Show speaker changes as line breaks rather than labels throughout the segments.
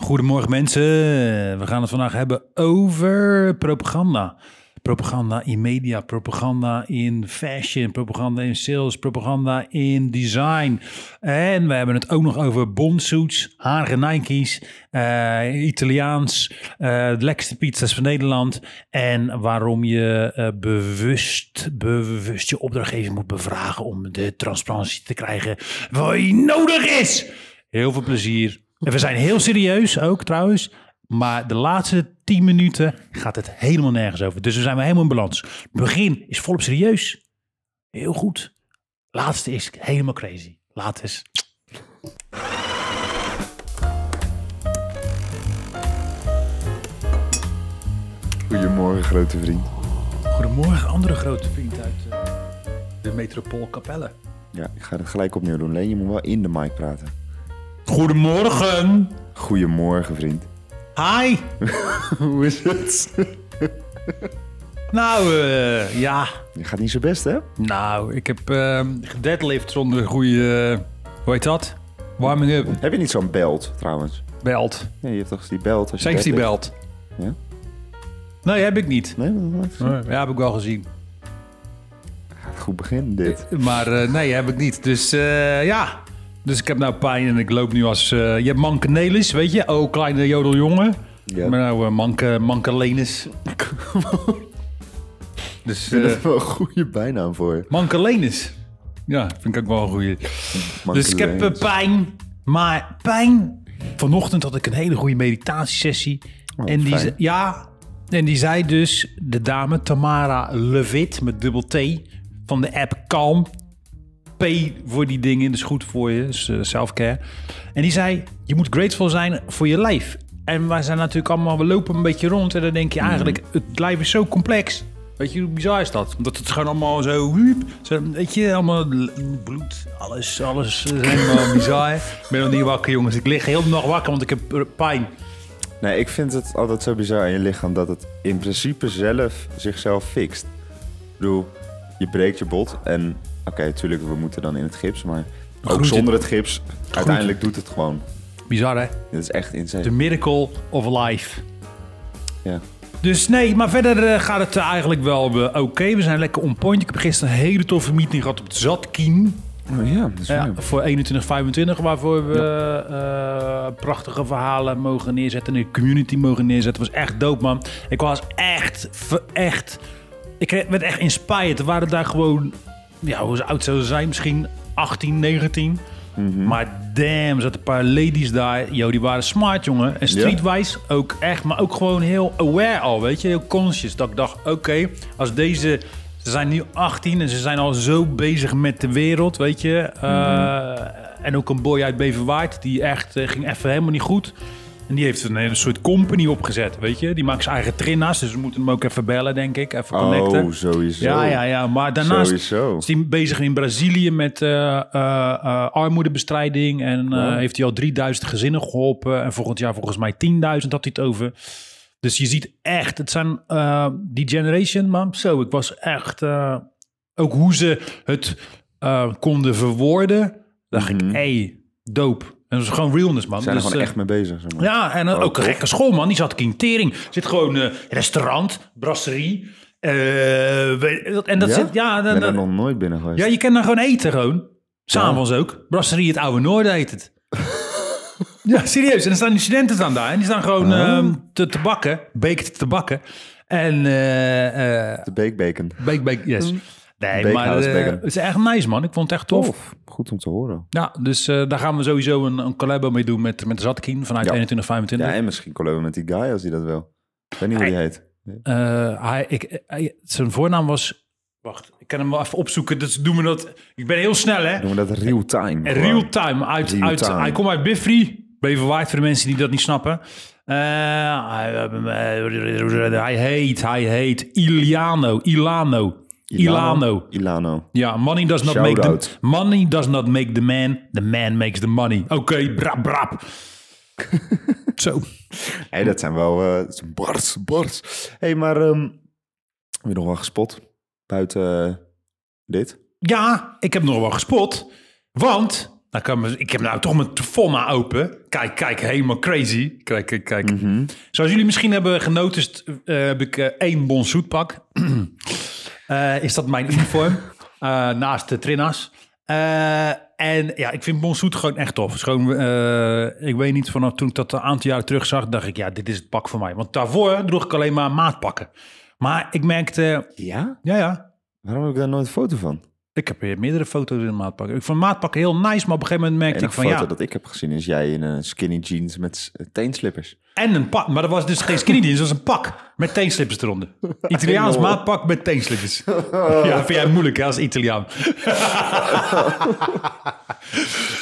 Goedemorgen mensen. We gaan het vandaag hebben over propaganda. Propaganda in media, propaganda in fashion, propaganda in sales, propaganda in design. En we hebben het ook nog over bondsuits, harige Nike's, eh, Italiaans, eh, de lekkerste pizza's van Nederland. En waarom je eh, bewust, bewust je opdrachtgever moet bevragen om de transparantie te krijgen wat nodig is. Heel veel plezier. En we zijn heel serieus ook trouwens. Maar de laatste 10 minuten gaat het helemaal nergens over. Dus we zijn weer helemaal in balans. Het begin is volop serieus. Heel goed. Laatste is helemaal crazy. Laat eens.
Goedemorgen, grote vriend.
Goedemorgen, andere grote vriend uit eh, de metropool Capelle.
Ja, ik ga het gelijk opnieuw doen. Leen, je moet wel in de mic praten.
Goedemorgen.
Goedemorgen, vriend.
Hi.
Hoe is het?
Nou, eh, ja.
Je gaat niet zo best, hè?
Nou, ik heb uh, gedeadlift zonder goede, hoe heet dat? Warming up.
Heb je niet zo'n belt, trouwens?
Belt.
Nee, je hebt toch die belt? Als je
Safety belt.
Ja?
Nee, heb ik niet.
Nee, dat
Ja, heb ik wel gezien.
goed begin, dit.
Maar eh, nee, heb ik niet. Dus eh, ja. Dus ik heb nou pijn en ik loop nu als... eh, je hebt Manke Nelis, weet je? Oh, kleine jodeljongen.
Ja.
Maar nou, uh, Manke, Manke Lenis. dus eh
dat wel een goede bijnaam voor je.
Manke Lenis. Ja, vind ik ook wel een goeie. Dus ik heb eh, pijn. Maar pijn... Vanochtend had ik een hele goede meditatiesessie.
Oh,
en die,
fijn.
ja, en die zei dus, de dame Tamara Levitt met dubbel T van de app Calm. P voor die dingen, dus goed voor je, dus eh, self-care. En die zei, je moet grateful zijn voor je lijf. En wij zijn natuurlijk allemaal, we lopen een beetje rond en dan denk je eigenlijk, het lijf is zo complex. Weet je, hoe bizar is dat? Omdat het gewoon allemaal zo, weet je, allemaal bloed, alles, alles is helemaal bizar. Ik ben nog niet wakker, jongens. Ik lig heel de nacht wakker, want ik heb eh, pijn.
Nee, ik vind het altijd zo bizar aan je lichaam dat het in principe zelf zichzelf fixt. Ik bedoel, je breekt je bot en oké, natuurlijk, we moeten dan in het gips, maar ook zonder het gips, uiteindelijk doet het gewoon.
Bizar, hè?
Dit is echt insane.
The miracle of life.
Ja.
Dus nee, maar verder eh, gaat het eigenlijk wel eh, oké. We zijn lekker on point. Ik heb gisteren een hele toffe meeting gehad op het Zatkien.
Oh ja, dat is
Ja, voor 2125, waarvoor we eh, prachtige verhalen mogen neerzetten. En een community mogen neerzetten. Het was echt dope, man. Ik was echt, echt... Ik werd echt inspired. Er waren daar gewoon... Ja, hoe oud zouden ze zijn? Misschien 18, 19.
Mhm.
Maar damn, zaten een paar ladies daar. Yo, die waren smart, jongen. En streetwise ook echt. Maar ook gewoon heel aware al, weet je. Heel conscious. Dat ik dacht, oké, als deze... Ze zijn nu 18 en ze zijn al zo bezig met de wereld, weet je. Uh, En ook een boy uit Beverwaard, die echt eh, ging even helemaal niet goed. En die heeft een hele soort company opgezet, weet je. Die maakt zijn eigen trinna's, dus we moeten hem ook even bellen, denk ik. Even connecten.
Oh, sowieso.
Ja, ja, ja. Maar daarnaast
Sowieso.
is hij bezig in Brazilië met eh, eh, eh, armoedebestrijding. En heeft hij al 3000 gezinnen geholpen. En volgend jaar volgens mij 10.000 had hij het over. Dus je ziet echt, het zijn die generation, man. Zo, ik was echt... ook hoe ze het konden verwoorden. dacht ik, hey, dope. En dat is gewoon realness, man.
Ze zijn er
Dus,
gewoon
eh,
echt mee bezig. Zeg maar.
ja, en eh,
Oh,
ook een gekke school, man. Die zat King Tering. Zit gewoon eh, restaurant, brasserie. eh, en dat
Ja?
zit, ja,
Ik
dan,
ben er
dan-
nog nooit binnen geweest.
ja, je kan daar gewoon eten, gewoon. S'avonds ook. Brasserie het Oude Noorden heet het. ja, serieus. En dan staan die studenten staan daar. En die staan gewoon
Oh.
ehm, te, te bakken. Baked te bakken. En eh eh
De bakebacon.
bake, bake, yes. Nee, maar
Bakehouse
eh, het is echt nice, man. Ik vond het echt tof.
Tof. Goed om te horen.
Ja, dus eh, daar gaan we sowieso een, een collabo mee doen met, met Zatkin vanuit
Ja.
2125.
Ja, en misschien collaboren met die guy als hij dat wil. Ik weet niet hoe die heet.
Eh, hij, ik, hij- zijn voornaam was. Wacht, ik kan hem wel even opzoeken. Dus doen we dat. Ik ben heel snel, hè?
Noemen we dat real time.
Real time. Uit,
Real
uit,
time.
Hij komt uit Biffrey. Beverwaard voor de mensen die dat niet snappen. Hij, hij heet, hij heet Iliano. Ilano. Ilano.
Ilano.
Ja, money does not make the,
Shout-out.
money does not make the man. The man makes the money. Oké, brap, brap. Zo.
Hé, dat zijn wel... dat is een bars, bars. Hé, hey, maar... ehm heb je nog wel gespot? Buiten eh, dit?
Ja, ik heb nog wel gespot. Want Dan kan me, ik heb nou toch mijn Fonna open. Kijk, kijk, helemaal crazy. Kijk, kijk, kijk.
Mhm.
Zoals jullie misschien hebben genoticed, eh, heb ik één bonsoetpak. Eh is dat mijn uniform? Eh, naast de Trinas. Eh, en ja, ik vind bonsoet gewoon echt tof. Is gewoon, ik weet niet, vanaf toen ik dat een aantal jaren terug zag, dacht ik, ja, dit is het pak voor mij. Want daarvoor droeg ik alleen maar maatpakken. Maar ik merkte,
Ja?
ja, ja,
Waarom heb ik daar nooit een foto van?
Ik heb weer meerdere foto's in maatpakken. Ik vond maatpakken heel nice, maar op een gegeven moment merkte ik
de
van
foto
ja.
dat ik heb gezien is jij in een skinny jeans met teenslippers.
En een pak, maar dat was dus geen skinny jeans, dat was een pak met teenslippers eronder. Italiaans maatpak met teenslippers. Ja, vind jij moeilijk hè, als Italiaan.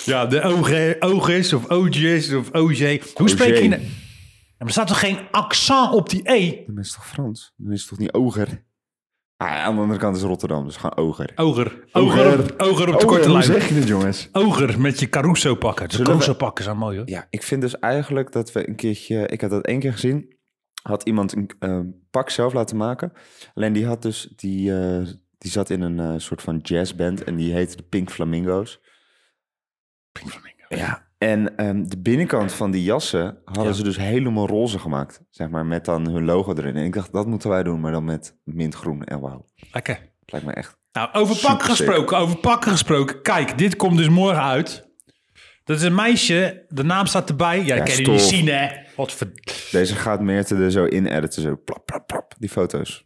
ja, de OG, OG's of OG's of OJ. Hoe spreek je... Nou- Ja, maar er staat toch geen accent op die E?
Dat is toch Frans? Dat is toch niet oger? Ah, aan de andere kant is Rotterdam, dus gewoon oger.
Oger. Oger, op, oger op de korte
hoe
lijn.
zeg je het, jongens?
Oger met je Caruso pakken. De Caruso pakken zijn mooi hoor.
Ja, ik vind dus eigenlijk dat we een keertje... Ik had dat één keer gezien. Had iemand een eh, pak zelf laten maken. Alleen die had dus... Die, eh, die zat in een eh, soort van jazzband. En die heette de Pink Flamingo's.
Pink Flamingo.
Ja. En ehm, de binnenkant van die jassen hadden
Ja.
ze dus helemaal roze gemaakt. Zeg maar, met dan hun logo erin. En ik dacht, dat moeten wij doen, maar dan met mintgroen. En wauw,
Lekker.
het lijkt me echt...
Nou, over pakken gesproken, over pakken gesproken. Kijk, dit komt dus morgen uit. Dat is een meisje, de naam staat erbij. Ja,
Ja,
kan je niet zien hè. Wat ver...
Deze gaat Meerte er zo in editen, zo plap, plap, plap, die foto's.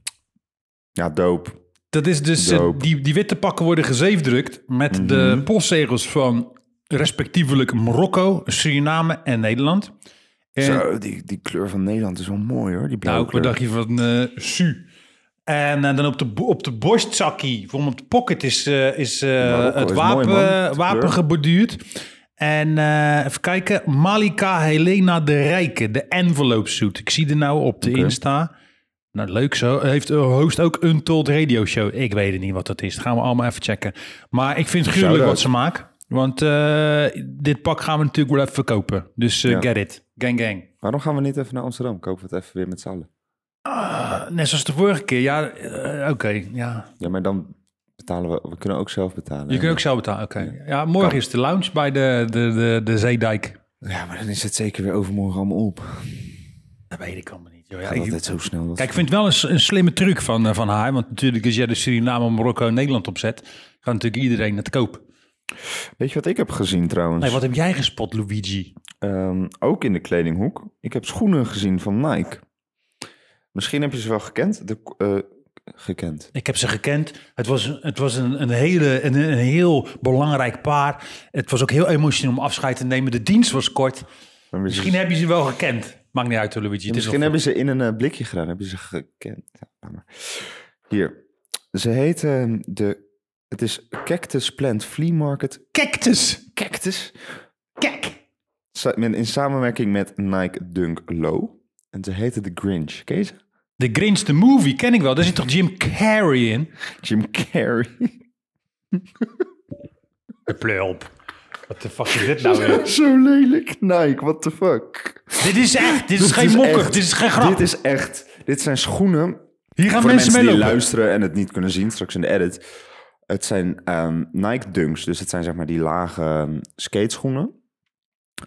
Ja, dope.
Dat is dus, eh, die, die witte pakken worden gezeefdrukt met de
Mhm.
postzegels van respectievelijk Marokko, Suriname en Nederland. En,
Zo, die, die kleur van Nederland is wel mooi hoor, die
nou, wat dacht je van eh Su? En eh, dan op de, op de borstzakkie, bijvoorbeeld op de pocket, is, eh, is het
is
wapen,
mooi,
wapen geborduurd. En even kijken, Malika Helena de Rijke, de envelope suit. Ik zie er nou op de. Insta. Nou, leuk zo. Heeft host ook Untold Radio Show. Ik weet het niet wat dat is. Dat gaan we allemaal even checken. Maar ik vind het gruwelijk wat ze maken. Want eh, dit pak gaan we natuurlijk wel even verkopen. Dus eh,
Ja.
get it. Gang gang.
Waarom gaan we niet even naar Amsterdam? Kopen we het even weer met z'n allen.
Ah, net zoals de vorige keer. Ja, eh, oké. ja.
Ja, maar dan betalen we... We kunnen ook zelf betalen.
Je kunt ook zelf betalen. Oké. Ja, morgen
Kan.
is de lounge bij de, de, de, de Zeedijk.
Ja, maar dan is het zeker weer overmorgen allemaal op.
Dat weet ik allemaal niet. joh. Ja, ik-
altijd zo snel.
Kijk, ik vind het wel een, een slimme truc van, van haar. Want natuurlijk, als jij de Suriname, Marokko en Nederland opzet, gaat natuurlijk iedereen het kopen.
Weet je wat ik heb gezien trouwens?
Nee, wat heb jij gespot, Luigi?
Ehm, ook in de kledinghoek. Ik heb schoenen gezien van Nike. Misschien heb je ze wel gekend. De, eh, gekend.
Ik heb ze gekend. Het was, het was een, een, hele, een, een heel belangrijk paar. Het was ook heel emotioneel om afscheid te nemen. De dienst was kort.
Maar
Misschien heb je ze wel gekend. Maakt niet uit, Luigi. Het is
Misschien hebben ze in een eh, blikje gedaan. Hebben ze gekend. Ja. Hier. Ze heet ehm, de... Het is Cactus Plant Flea Market.
Cactus.
Cactus. Met- In samenwerking met Nike Dunk Low. En ze heette The Grinch. Ken je ze?
De Grinch, the movie, ken ik wel. Daar zit toch Jim Carrey in?
Jim Carrey.
Pleur op. Wat de fuck is dit nou weer?
Zo lelijk. Nike, what the fuck?
dit is echt. Dit is
Dit
geen
is
mokker.
echt.
Dit is geen grap.
Dit is echt... Dit zijn schoenen
Hier gaan mensen
mensen
mee
die
lopen.
luisteren en het niet kunnen zien straks in de edit. Het zijn ehm, Nike Dunks, dus het zijn zeg maar die lage ehm, skateschoenen.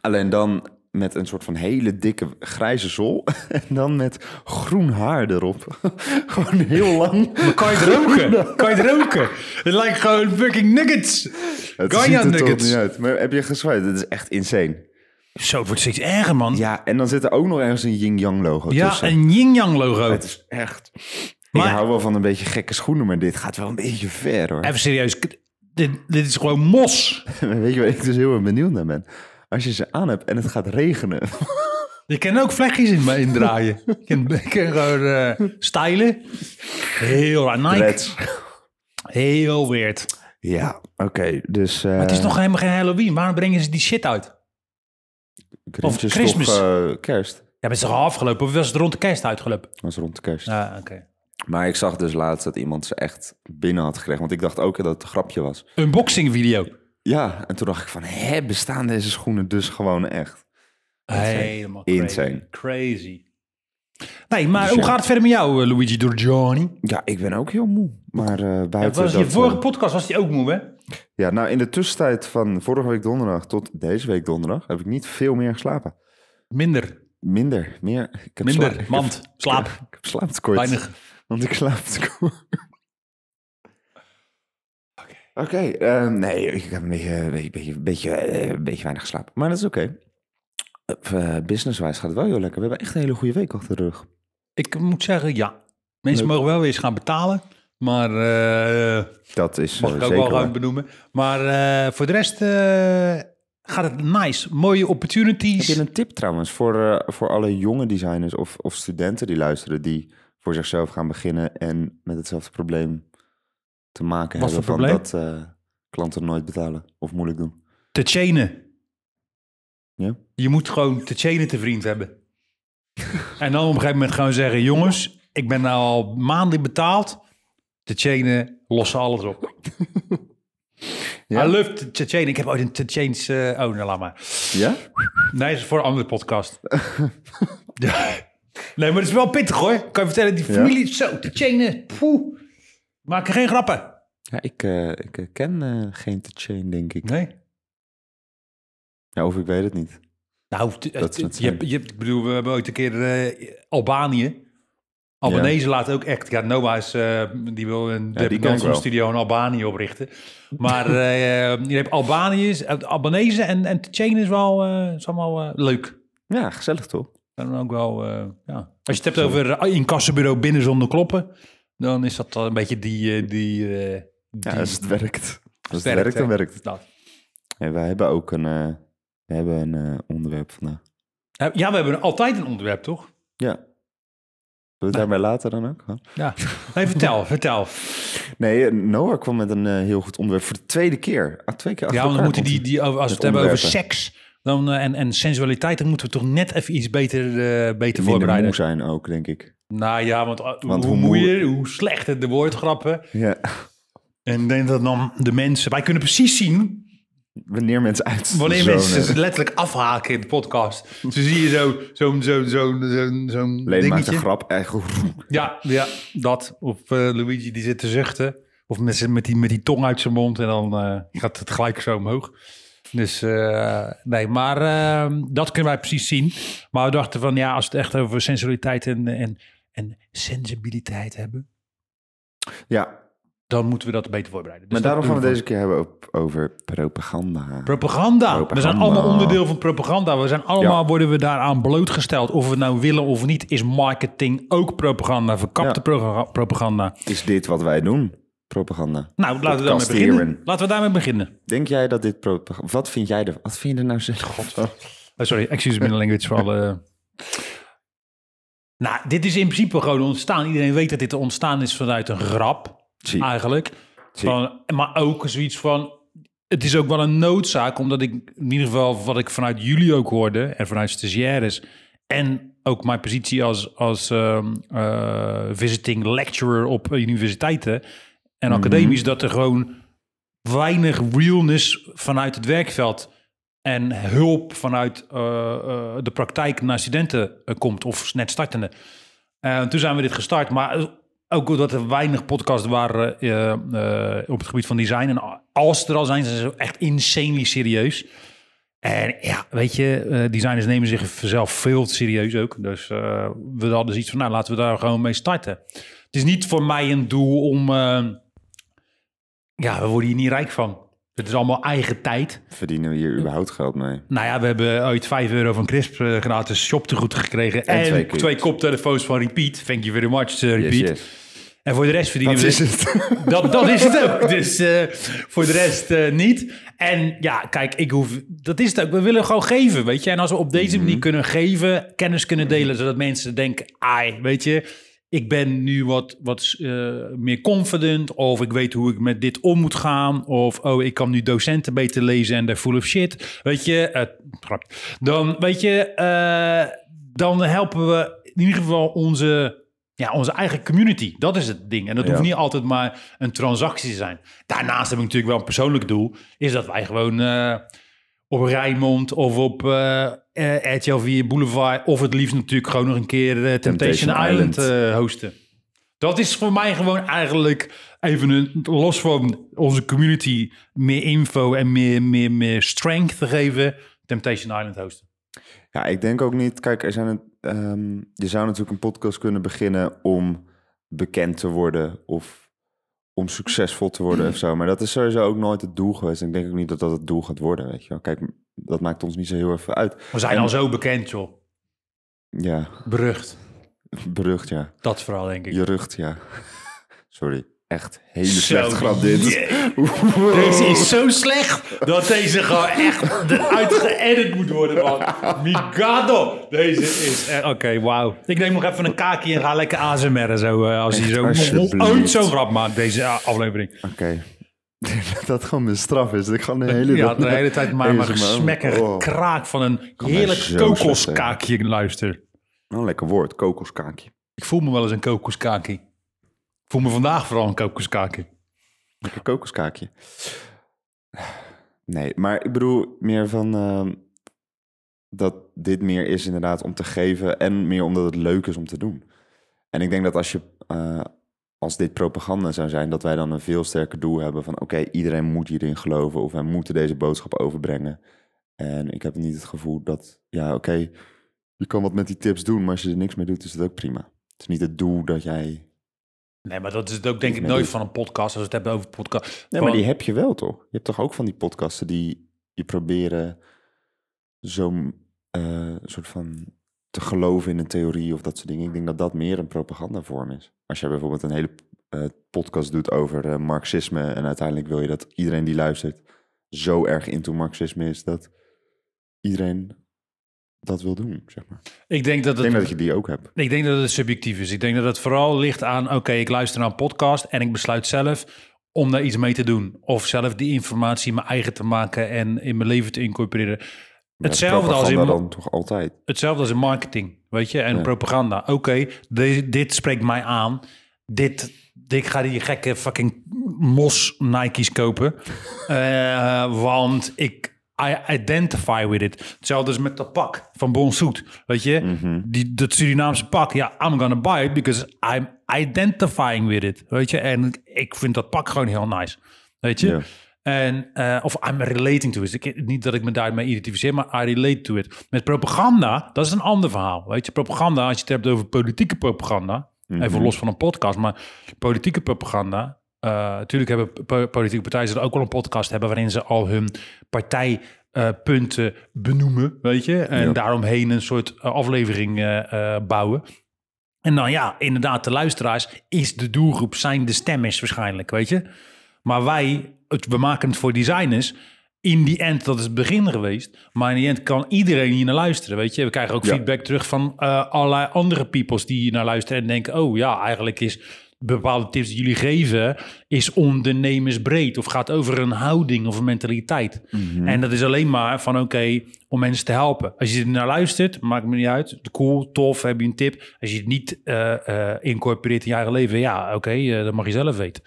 Alleen dan met een soort van hele dikke grijze zool. En dan met groen haar erop. Gewoon heel lang.
Maar kan je het roken? Kan je het roken? Het lijkt gewoon fucking nuggets.
Het
Ganja
ziet er niet uit. Maar heb je gezwaaid? Het is echt insane.
Zo, het wordt steeds erger, man. Ja,
Ja, en dan zit er ook nog ergens een yin-yang logo tussen.
een yin-yang logo.
Het is echt...
Maar-
Ik hou wel van een beetje gekke schoenen, maar dit gaat wel een beetje ver hoor.
Even serieus. Dit, dit is gewoon mos.
Weet je waar ik dus heel erg benieuwd naar ben? Als je ze aan hebt en het gaat regenen.
Je kan ook vlechtjes in me indraaien. Je kan, je kan gewoon eh stylen. Heel. Nike.
Reds.
Heel weird.
Ja, oké. dus...
Maar het is nog helemaal geen Halloween. Waarom brengen ze die shit uit? Of
is
Christmas.
toch eh, kerst.
Ja, ben ze al afgelopen? Of was het rond de kerst uitgelopen?
Dat was rond de kerst.
Ja, oké.
Maar ik zag dus laatst dat iemand ze echt binnen had gekregen. Want ik dacht ook dat het een grapje was.
Unboxing video.
Ja, en toen dacht ik van... Hé, bestaan deze schoenen dus gewoon echt?
Helemaal
insane.
Crazy. Nee, maar
Dus
hoe
ja.
gaat het verder met jou, eh, Luigi Giorgiani?
Ja, ik ben ook heel moe. Maar
Ja,
buiten
was je
dat...
vorige
eh,
podcast was die ook moe, hè?
Ja, nou in de tussentijd van vorige week donderdag tot deze week donderdag heb ik niet veel meer geslapen.
Minder.
Minder, meer. Ik heb
Minder.
sla- ik
Want,
heb-
slaap.
Ik heb slaaptekort.
Weinig.
Want ik slaap tekort. Oké, eh, nee, ik heb een beetje, een beetje, beetje, eh, een beetje weinig geslapen. Maar dat is oké. Eh, Business-wise gaat het wel heel lekker. We hebben echt een hele goede week achter de rug.
Ik moet zeggen, ja. Mensen
Leuk.
mogen wel weer eens gaan betalen. Maar eh,
Dat is
mag
eh,
ik ook
zeker
wel gaan benoemen. Maar eh, voor de rest eh, gaat het nice. Mooie opportunities.
Heb je een tip trouwens voor, eh, voor alle jonge designers of, of studenten die luisteren... die voor zichzelf gaan beginnen en met hetzelfde probleem te maken
Wat
hebben... van dat eh, klanten nooit betalen of moeilijk doen.
Te chainen.
Ja?
Je moet gewoon te chainen te vriend hebben. en dan op een gegeven moment gewoon zeggen... jongens, ik ben nou al maanden betaald. Te chainen, lossen alles op.
Ja?
I love te- te chainen. Ik heb ooit een te chains... eh, oh, nou laat maar.
Ja?
Nee, is voor een andere podcast. ja. Nee, maar het is wel pittig hoor. Kan je vertellen, die
Ja?
familie... Zo, te chainen. Poeh. Maken geen grappen.
Ja, ik, eh, ik eh, ken eh, geen te chain, denk ik.
Nee.
Ja, of ik weet het niet.
Nou,
Dat is
je, je, ik bedoel, we hebben ooit een keer Albanië. Albanese laten ook echt. Ja, Noah is, die wil een ja, studio in Albanië oprichten. Maar eh, je hebt Albaniërs, Albanese en, en is wel is allemaal leuk.
Ja, gezellig toch?
Dan ook wel, eh, ja. Als je het hebt over eh, incassobureau binnen zonder kloppen, dan is dat een beetje die... eh, die, eh, die
Ja, als het werkt. Als het
werkt,
werkt, dan werkt het.
dat.
Ja, wij hebben ook een, eh, we hebben een eh, onderwerp vandaag.
Eh, Ja, we hebben altijd een onderwerp, toch?
Ja. Zullen we het daarbij later dan ook?
Ja. Nee, vertel, vertel.
Nee, eh, Noah kwam met een eh, heel goed onderwerp voor de tweede keer. Ah, twee keer achter
Ja, want dan moeten die, die, over- als we het hebben over seks dan, eh, en, en sensualiteit, dan moeten we toch net even iets beter, eh, beter voorbereiden.
moe zijn ook, denk ik.
Nou ja, want, uh,
Want
hoe
hoe
moeier, hoe slechter de woordgrappen.
Ja.
En denk dat dan de mensen... Wij kunnen precies zien
Wanneer mensen uit
wanneer mensen
eh,
letterlijk afhaken in de podcast. Zo zie je zo- zo'n zo, zo, zo, zo'n
Leen maakt een
dingetje.
grap. Echt,
Ja, ja, dat. Of eh, Luigi die zit te zuchten. Of met, met, die, met die tong uit zijn mond en dan eh, gaat het gelijk zo omhoog. Dus eh, nee, maar eh, dat kunnen wij precies zien. Maar we dachten van ja, als we het echt over sensualiteit en, en, en sensibiliteit hebben,
ja,
dan moeten we dat beter voorbereiden. Dus
maar daarom gaan we deze keer hebben op- over propaganda.
Propaganda. We zijn allemaal onderdeel van propaganda. We zijn allemaal,
Ja.
worden we daaraan blootgesteld. Of we het nou willen of niet, is marketing ook propaganda. Verkapte
Ja.
propaganda.
Is dit wat wij doen? Propaganda.
Nou, laten we daarmee beginnen. Laten we daarmee beginnen.
Denk jij dat dit propaganda... Wat vind jij er... Wat vind je er nou zelf?
Oh, sorry, excuse me language voor alle... Nou, dit is in principe gewoon ontstaan. Iedereen weet dat dit ontstaan is vanuit een grap,
Zie.
eigenlijk.
Zie.
Van, maar ook zoiets van... Het is ook wel een noodzaak, omdat ik in ieder geval wat ik vanuit jullie ook hoorde... en vanuit stagiaires en ook mijn positie als, als ehm, eh, visiting lecturer op universiteiten en academisch... dat er gewoon weinig realness vanuit het werkveld en hulp vanuit eh, eh, de praktijk naar studenten eh, komt of net startende. Toen zijn we dit gestart, maar ook omdat er weinig podcasts waren op het gebied van design. En als er al zijn, zijn ze echt insanely serieus. En ja, weet je, designers nemen zichzelf veel te serieus ook. Dus we hadden zoiets van, nou, laten we daar gewoon mee starten. Het is niet voor mij een doel om... ja, we worden hier niet rijk van. Het is allemaal eigen tijd.
Verdienen we hier überhaupt geld mee?
Nou ja, we hebben ooit 5 euro van Crisp eh, gratis shoptegoed gekregen. En,
En
twee, koptelefoons van Repeat. Thank you very much, eh, Repeat.
Yes, yes.
En voor de rest verdienen
Dat
we...
is het.
Dat, dat is het ook. Dus eh, voor de rest eh, niet. En ja, kijk, ik hoef, dat is het ook. We willen gewoon geven, weet je. En als we op deze manier kunnen geven, kennis kunnen delen, zodat mensen denken, ai, weet je, ik ben nu wat, wat eh, meer confident, of ik weet hoe ik met dit om moet gaan, of oh, ik kan nu docenten beter lezen en they're full of shit, weet je. eh, dan, weet je, eh, dan helpen we in ieder geval onze ja, onze eigen community. Dat is het ding. En dat
Ja.
hoeft niet altijd maar een transactie te zijn. Daarnaast heb ik natuurlijk wel een persoonlijk doel. Is dat wij gewoon op Rijnmond of op eh eh, RTL 4 Boulevard... of het liefst natuurlijk gewoon nog een keer eh, Temptation,
Temptation
Island,
Island.
eh, hosten. Dat is voor mij gewoon eigenlijk even een, los van onze community meer info en meer, meer, meer strength te geven. Temptation Island hosten.
Ja, ik denk ook niet. Kijk, er zijn een, ehm, je zou natuurlijk een podcast kunnen beginnen om bekend te worden of om succesvol te worden of zo. Maar dat is sowieso ook nooit het doel geweest. En ik denk ook niet dat dat het doel gaat worden, weet je wel. Kijk, dat maakt ons niet zo heel even uit.
We zijn
En-
al zo bekend, joh.
Ja,
Berucht.
berucht, ja.
Dat vooral, denk ik.
Je rucht, ja. Sorry, echt hele slecht grap dit.
Deze is zo slecht dat deze gewoon echt eruit geëdit moet worden, man. Migado. Deze is echt... Oké, wauw. Ik neem nog even een kaakje en ga lekker ASMR'en zo. eh, als hij zo ooit zo'n grap maakt, deze eh, aflevering.
Oké. Dat dat gewoon mijn straf is. Dat ik gewoon de hele,
Ja, de hele tijd maar, maar
Deze man.
gesmek en
Oh.
kraak van een heerlijk kokoskaakje luister.
Oh, lekker woord, kokoskaakje.
Ik voel me wel eens een kokoskaakje. Voel me vandaag vooral een kokoskaakje.
Lekker kokoskaakje. Nee, maar ik bedoel meer van ehm, dat dit meer is inderdaad om te geven en meer omdat het leuk is om te doen. En ik denk dat als je eh, als dit propaganda zou zijn, dat wij dan een veel sterker doel hebben van oké, iedereen moet hierin geloven of wij moeten deze boodschap overbrengen. En ik heb niet het gevoel dat, ja oké, je kan wat met die tips doen, maar als je er niks mee doet, is het ook prima. Het is niet het doel dat jij...
Nee, maar dat is het ook denk ik nooit van een podcast. Als we het hebben over podcast.
Nee, maar die heb je wel toch? Je hebt toch ook van die podcasten die je proberen zo'n eh, soort van te geloven in een theorie of dat soort dingen. Ik denk dat dat meer een propagandavorm is. Als je bijvoorbeeld een hele eh, podcast doet over eh, marxisme en uiteindelijk wil je dat iedereen die luistert zo erg into marxisme is dat iedereen dat wil doen, zeg maar.
Ik denk dat
Ik
het,
denk dat je die ook hebt.
ik denk dat het subjectief is. Ik denk dat het vooral ligt aan, oké, ik luister naar een podcast en ik besluit zelf om daar iets mee te doen. Of zelf die informatie mijn eigen te maken en in mijn leven te incorporeren. Hetzelfde als, in,
dan toch altijd.
hetzelfde als in marketing, weet je, en
Ja.
propaganda. Oké, de- dit spreekt mij aan. Dit, ik ga die gekke fucking mos Nike's kopen. Eh, want ik I identify with it. Hetzelfde is met dat pak van Bonsoet. Weet je,
Mhm.
die, dat Surinaamse pak. Ja, I'm gonna buy it because I'm identifying with it. Weet je, en ik vind dat pak gewoon heel nice. Weet je, en, eh, of I'm relating to it. Ik, niet dat ik me daarmee identificeer, maar I relate to it. Met propaganda, dat is een ander verhaal. Weet je, propaganda, als je het hebt over politieke propaganda, even los van een podcast, maar politieke propaganda. Eh, natuurlijk hebben po- politieke partijen zullen ook wel een podcast hebben waarin ze al hun partijpunten benoemen, weet je, en
Ja.
daaromheen een soort eh, aflevering eh, eh, bouwen. En dan ja, inderdaad, de luisteraars is de doelgroep, zijn de stemmers waarschijnlijk, weet je. Maar wij, het, we maken het voor designers. In die end, dat is het begin geweest. Maar in die end kan iedereen hier naar luisteren, weet je. We krijgen ook
Ja.
feedback terug van eh, allerlei andere peoples die hier naar luisteren. En denken, oh ja, eigenlijk is bepaalde tips die jullie geven... is ondernemersbreed of gaat over een houding of een mentaliteit. En dat is alleen maar van, oké, om mensen te helpen. Als je er naar luistert, maakt me niet uit. Cool, tof, heb je een tip. Als je het niet eh, eh, incorporeert in je eigen leven... ja, oké, eh, dat mag je zelf weten.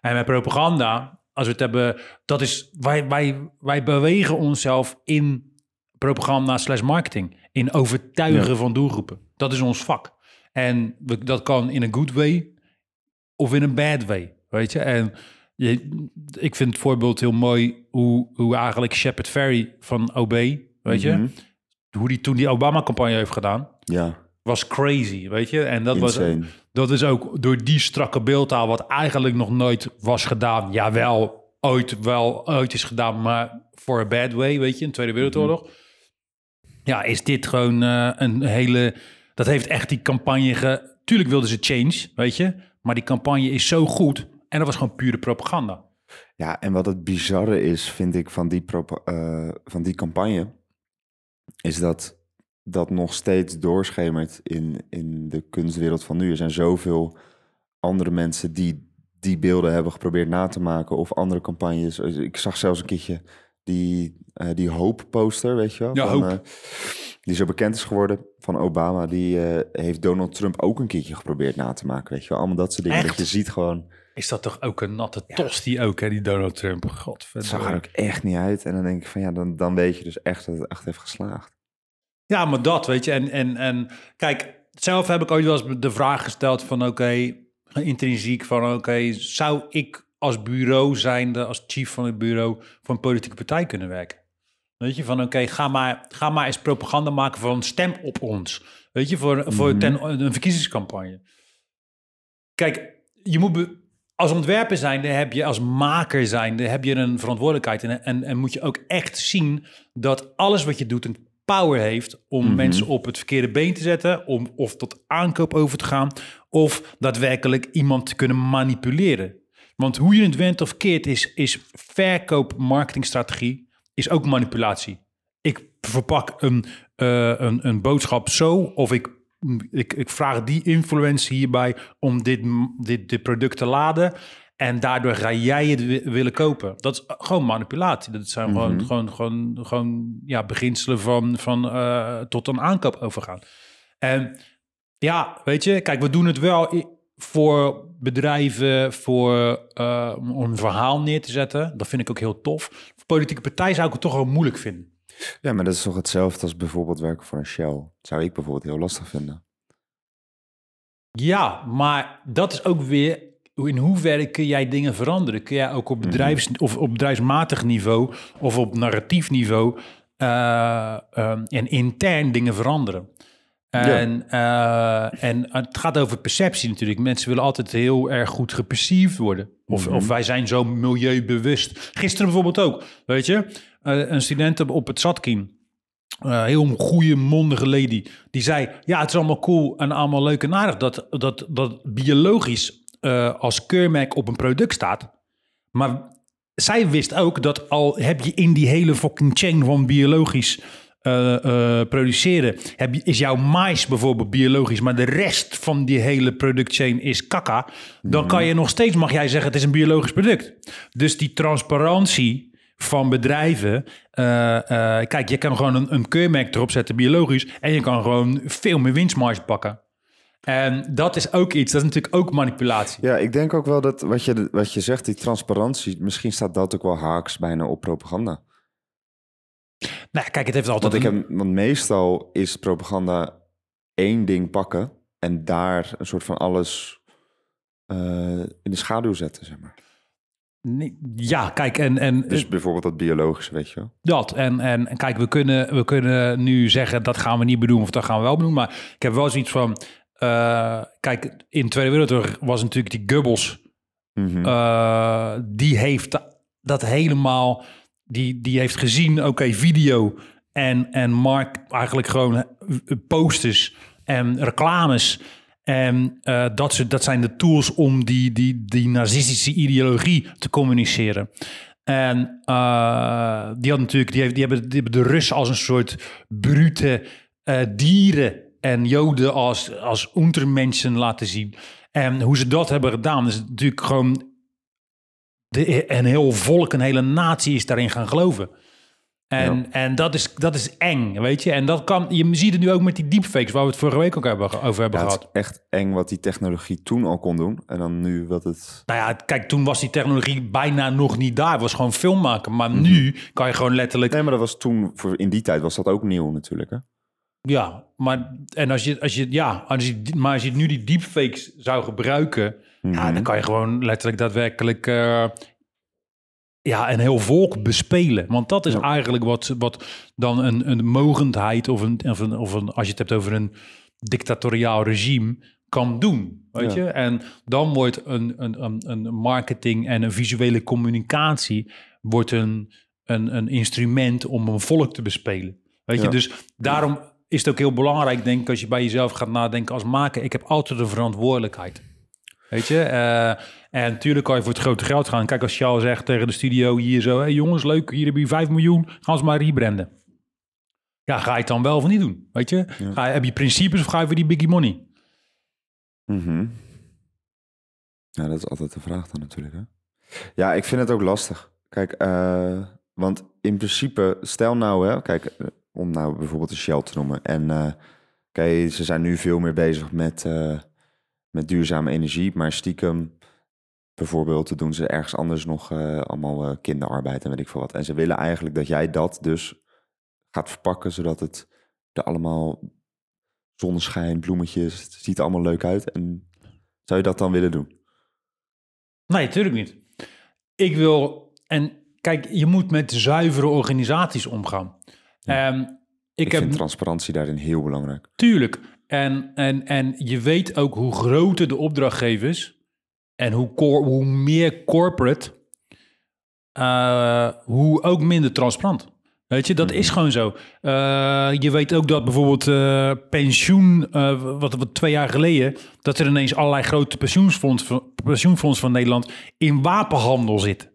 En met propaganda, als we het hebben, dat is, wij, wij, wij bewegen onszelf in propaganda slash marketing. In overtuigen
Ja.
van doelgroepen. Dat is ons vak. En we, dat kan in een good way of in een bad way, weet je. En je, ik vind het voorbeeld heel mooi hoe, hoe eigenlijk Shepard Ferry van OB, weet je,
Mhm.
hoe die toen die Obama-campagne heeft gedaan,
Ja,
was crazy, weet je. En dat was dat is ook door die strakke beeldtaal, wat eigenlijk nog nooit was gedaan. Jawel, ooit wel ooit is gedaan, maar voor a bad way, weet je, in de Tweede Wereldoorlog. Ja, is dit gewoon eh, een hele... Dat heeft echt die campagne... Ge... Tuurlijk wilden ze change, weet je. Maar die campagne is zo goed. En dat was gewoon pure propaganda.
Ja, en wat het bizarre is, vind ik, van die, eh, van die campagne, is dat dat nog steeds doorschemert in, in de kunstwereld van nu. Er zijn zoveel andere mensen die die beelden hebben geprobeerd na te maken, of andere campagnes. Ik zag zelfs een keertje die, eh, die Hope-poster, weet je wel?
Ja,
van, eh, die zo bekend is geworden van Obama. Die eh, heeft Donald Trump ook een keertje geprobeerd na te maken, weet je wel? Allemaal dat soort dingen. Dat je ziet gewoon...
Is dat toch ook een natte tosti ook, hè, die Donald Trump?
Het zag er
Godverdomme.
ook echt niet uit. En dan denk ik van ja, dan, dan weet je dus echt dat het echt heeft geslaagd.
Ja, maar dat, weet je. En, en, en kijk, zelf heb ik ooit wel eens de vraag gesteld van... oké, intrinsiek van oké, zou ik als bureau zijnde, als chief van het bureau, voor een politieke partij kunnen werken? Weet je, van oké, ga, maar, ga maar eens propaganda maken van stem op ons. Weet je, voor, voor
Mhm.
ten, een verkiezingscampagne. Kijk, je moet als ontwerper zijnde heb je, als maker zijnde, heb je een verantwoordelijkheid. En, en, en moet je ook echt zien dat alles wat je doet een power heeft om
Mhm.
mensen op het verkeerde been te zetten, om of tot aankoop over te gaan, of daadwerkelijk iemand te kunnen manipuleren. Want hoe je het went of keert is, is verkoop, marketingstrategie, is ook manipulatie. Ik verpak een, eh, een, een boodschap zo, of ik, ik, ik vraag die influencer hierbij om dit, dit, dit product te laden. En daardoor ga jij het wi- willen kopen. Dat is gewoon manipulatie. Dat zijn gewoon,
Mhm.
gewoon, gewoon, gewoon ja, beginselen van, van eh, tot een aankoop overgaan. En ja, weet je, kijk, we doen het wel voor bedrijven, voor eh, om een verhaal neer te zetten. Dat vind ik ook heel tof. Voor politieke partij zou ik het toch wel moeilijk vinden.
Ja, maar dat is toch hetzelfde als bijvoorbeeld werken voor een Shell. Dat zou ik bijvoorbeeld heel lastig vinden.
Ja, maar dat is ook weer. In hoeverre kun jij dingen veranderen? Kun jij ook op bedrijfs- of op bedrijfsmatig niveau of op narratief niveau eh, ehm, en intern dingen veranderen? En, eh, en het gaat over perceptie natuurlijk. Mensen willen altijd heel erg goed geperceived worden. Of, of wij zijn zo milieubewust. Gisteren bijvoorbeeld ook, weet je. eh, een student op- het Zatkin. eh heel goede, mondige lady. Die zei, ja, het is allemaal cool en allemaal leuk en aardig... dat, dat, dat biologisch eh, als keurmerk op een product staat. Maar zij wist ook dat al heb je in die hele fucking chain van biologisch eh, eh, produceren, heb is jouw mais bijvoorbeeld biologisch, maar de rest van die hele productchain is kaka, dan kan je nog steeds, mag jij zeggen, het is een biologisch product. Dus die transparantie van bedrijven, eh, kijk, je kan gewoon een, een keurmerk erop zetten, biologisch, en je kan gewoon veel meer winstmarge pakken. En dat is ook iets, dat is natuurlijk ook manipulatie.
Ja, ik denk ook wel dat wat je, wat je zegt, die transparantie, misschien staat dat ook wel haaks bijna op propaganda.
Nou, kijk, het heeft altijd
Want, ik heb, want meestal is propaganda één ding pakken en daar een soort van alles eh, in de schaduw zetten, zeg maar.
Nee, Ja, kijk, en, en
Dus bijvoorbeeld dat biologische, weet je wel.
dat. En, en, en kijk, we kunnen, we kunnen nu zeggen dat gaan we niet bedoelen of dat gaan we wel bedoelen. Maar ik heb wel zoiets van. eh, kijk, in de Tweede Wereldoorlog was natuurlijk die Goebbels.
Mhm.
eh, die heeft da- dat helemaal. Die, die heeft gezien, oké, video en, en Mark eigenlijk gewoon eh, posters en reclames. En eh, dat, soort, dat zijn de tools om die, die, die nazistische ideologie te communiceren. En eh, die, had natuurlijk, die, hebben, die hebben de Russen als een soort brute dieren en Joden als, als untermensen laten zien. En hoe ze dat hebben gedaan, is natuurlijk gewoon de, een heel volk, een hele natie is daarin gaan geloven. En,
Ja.
en dat, is, dat is eng, weet je. En dat kan, je ziet het nu ook met die deepfakes, waar we het vorige week ook hebben, over hebben
Ja, het
gehad.
is echt eng wat die technologie toen al kon doen. En dan nu wat het...
Nou ja, kijk, toen was die technologie bijna nog niet daar. Het was gewoon film maken. Maar
Mhm.
nu kan je gewoon letterlijk...
Nee, maar dat was toen, voor, in die tijd was dat ook nieuw natuurlijk, hè?
Ja, maar, en als je, als je, ja, als je, maar als je nu die deepfakes zou gebruiken... Ja,
Mhm.
dan kan je gewoon letterlijk daadwerkelijk... eh, ja, een heel volk bespelen. Want dat is
Ja.
eigenlijk wat, wat dan een, een mogendheid... Of, een, of, een, of een, als je het hebt over een dictatoriaal regime... kan doen, weet
Ja.
je? En dan wordt een, een, een, een marketing en een visuele communicatie... wordt een, een, een instrument om een volk te bespelen. Weet je,
Ja.
dus daarom is het ook heel belangrijk, denk ik, als je bij jezelf gaat nadenken als maker. Ik heb altijd een verantwoordelijkheid. Weet je? Eh, en natuurlijk kan je voor het grote geld gaan. Kijk, als Charles zegt tegen de studio hier zo... Hey jongens, leuk, hier heb je 5 miljoen. Gaan ze maar rebranden. Ja, ga je het dan wel of niet doen? Weet je? Ga je, heb je principes of ga je voor die biggie money?
Mhm. Ja, dat is altijd de vraag dan natuurlijk, hè? Ja, ik vind het ook lastig. Kijk, eh, want in principe, stel nou, hè, kijk, eh, om nou bijvoorbeeld een Shell te noemen. En kijk, ze zijn nu veel meer bezig met, met duurzame energie, maar stiekem bijvoorbeeld doen ze ergens anders nog eh, allemaal eh, kinderarbeid en weet ik veel wat. En ze willen eigenlijk dat jij dat dus gaat verpakken, zodat het er allemaal zonneschijn, bloemetjes, het ziet er allemaal leuk uit. En Zou je dat dan willen doen?
Nee, natuurlijk niet. Ik wil... En kijk, je moet met zuivere organisaties omgaan. Ehm, ik,
Ik,
heb
vind transparantie daarin heel belangrijk.
Tuurlijk. En, en, en je weet ook hoe groter de opdrachtgever is en hoe, cor- hoe meer corporate, eh, hoe ook minder transparant. Weet je, dat is gewoon zo. Eh, je weet ook dat bijvoorbeeld eh, pensioen, wat, wat twee jaar geleden, dat er ineens allerlei grote pensioenfondsen, pensioenfondsen van Nederland in wapenhandel zitten.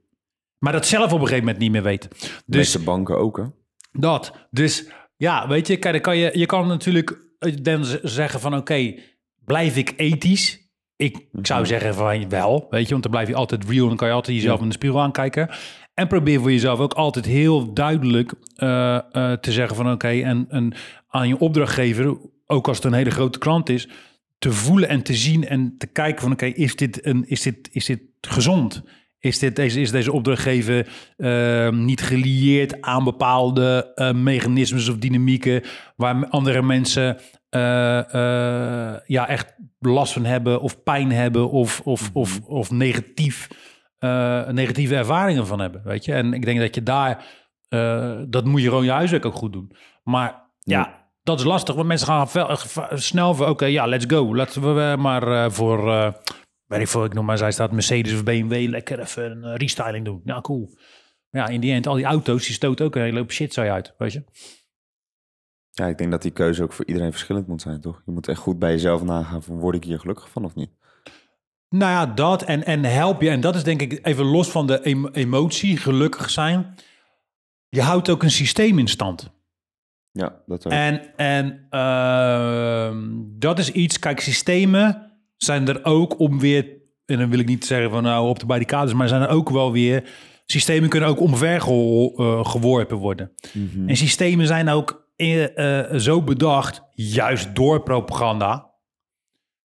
Maar dat zelf op een gegeven moment niet meer weet.
De
Dus
meeste banken ook, hè?
dat. Dus ja, weet je, kijk, dan kan je, je kan natuurlijk dan z- zeggen van oké, blijf ik ethisch? Ik, zou zeggen van wel, weet je, want dan blijf je altijd real. Dan kan je altijd jezelf in de spiegel aankijken. En probeer voor jezelf ook altijd heel duidelijk eh, eh, te zeggen van oké, en, en aan je opdrachtgever, ook als het een hele grote klant is, te voelen en te zien en te kijken van oké, is, dit een, is, dit, is dit gezond? Is, dit, deze, is deze opdrachtgever eh, niet gelieerd aan bepaalde eh, mechanismes of dynamieken waar andere mensen eh, eh, ja, echt last van hebben of pijn hebben of, of, of, of negatief, negatieve ervaringen van hebben, weet je? En ik denk dat je daar, dat moet je gewoon je huiswerk ook goed doen. Maar ja, dat is lastig, want mensen gaan snel van, oké, ja, let's go. Laten we maar voor, weet ik veel, ik noem maar, zij staat Mercedes of BMW, lekker even een eh, restyling doen. Ja, cool. Maar ja, in die end, al die auto's, die stoten ook een hele hoop shit zo uit, weet je?
Ja, ik denk dat die keuze ook voor iedereen verschillend moet zijn, toch? Je moet echt goed bij jezelf nagaan van, word ik hier gelukkig van of niet?
Nou ja, dat en, en help je. En dat is denk ik even los van de em- emotie, gelukkig zijn. Je houdt ook een systeem in stand.
Ja, dat ook.
En, en ehm, dat is iets, kijk, systemen zijn er ook om weer, en dan wil ik niet zeggen van nou op de barricades, maar zijn er ook wel weer, systemen kunnen ook omver ge- geworpen worden.
Mhm.
En systemen zijn ook eh, eh, zo bedacht, juist door propaganda,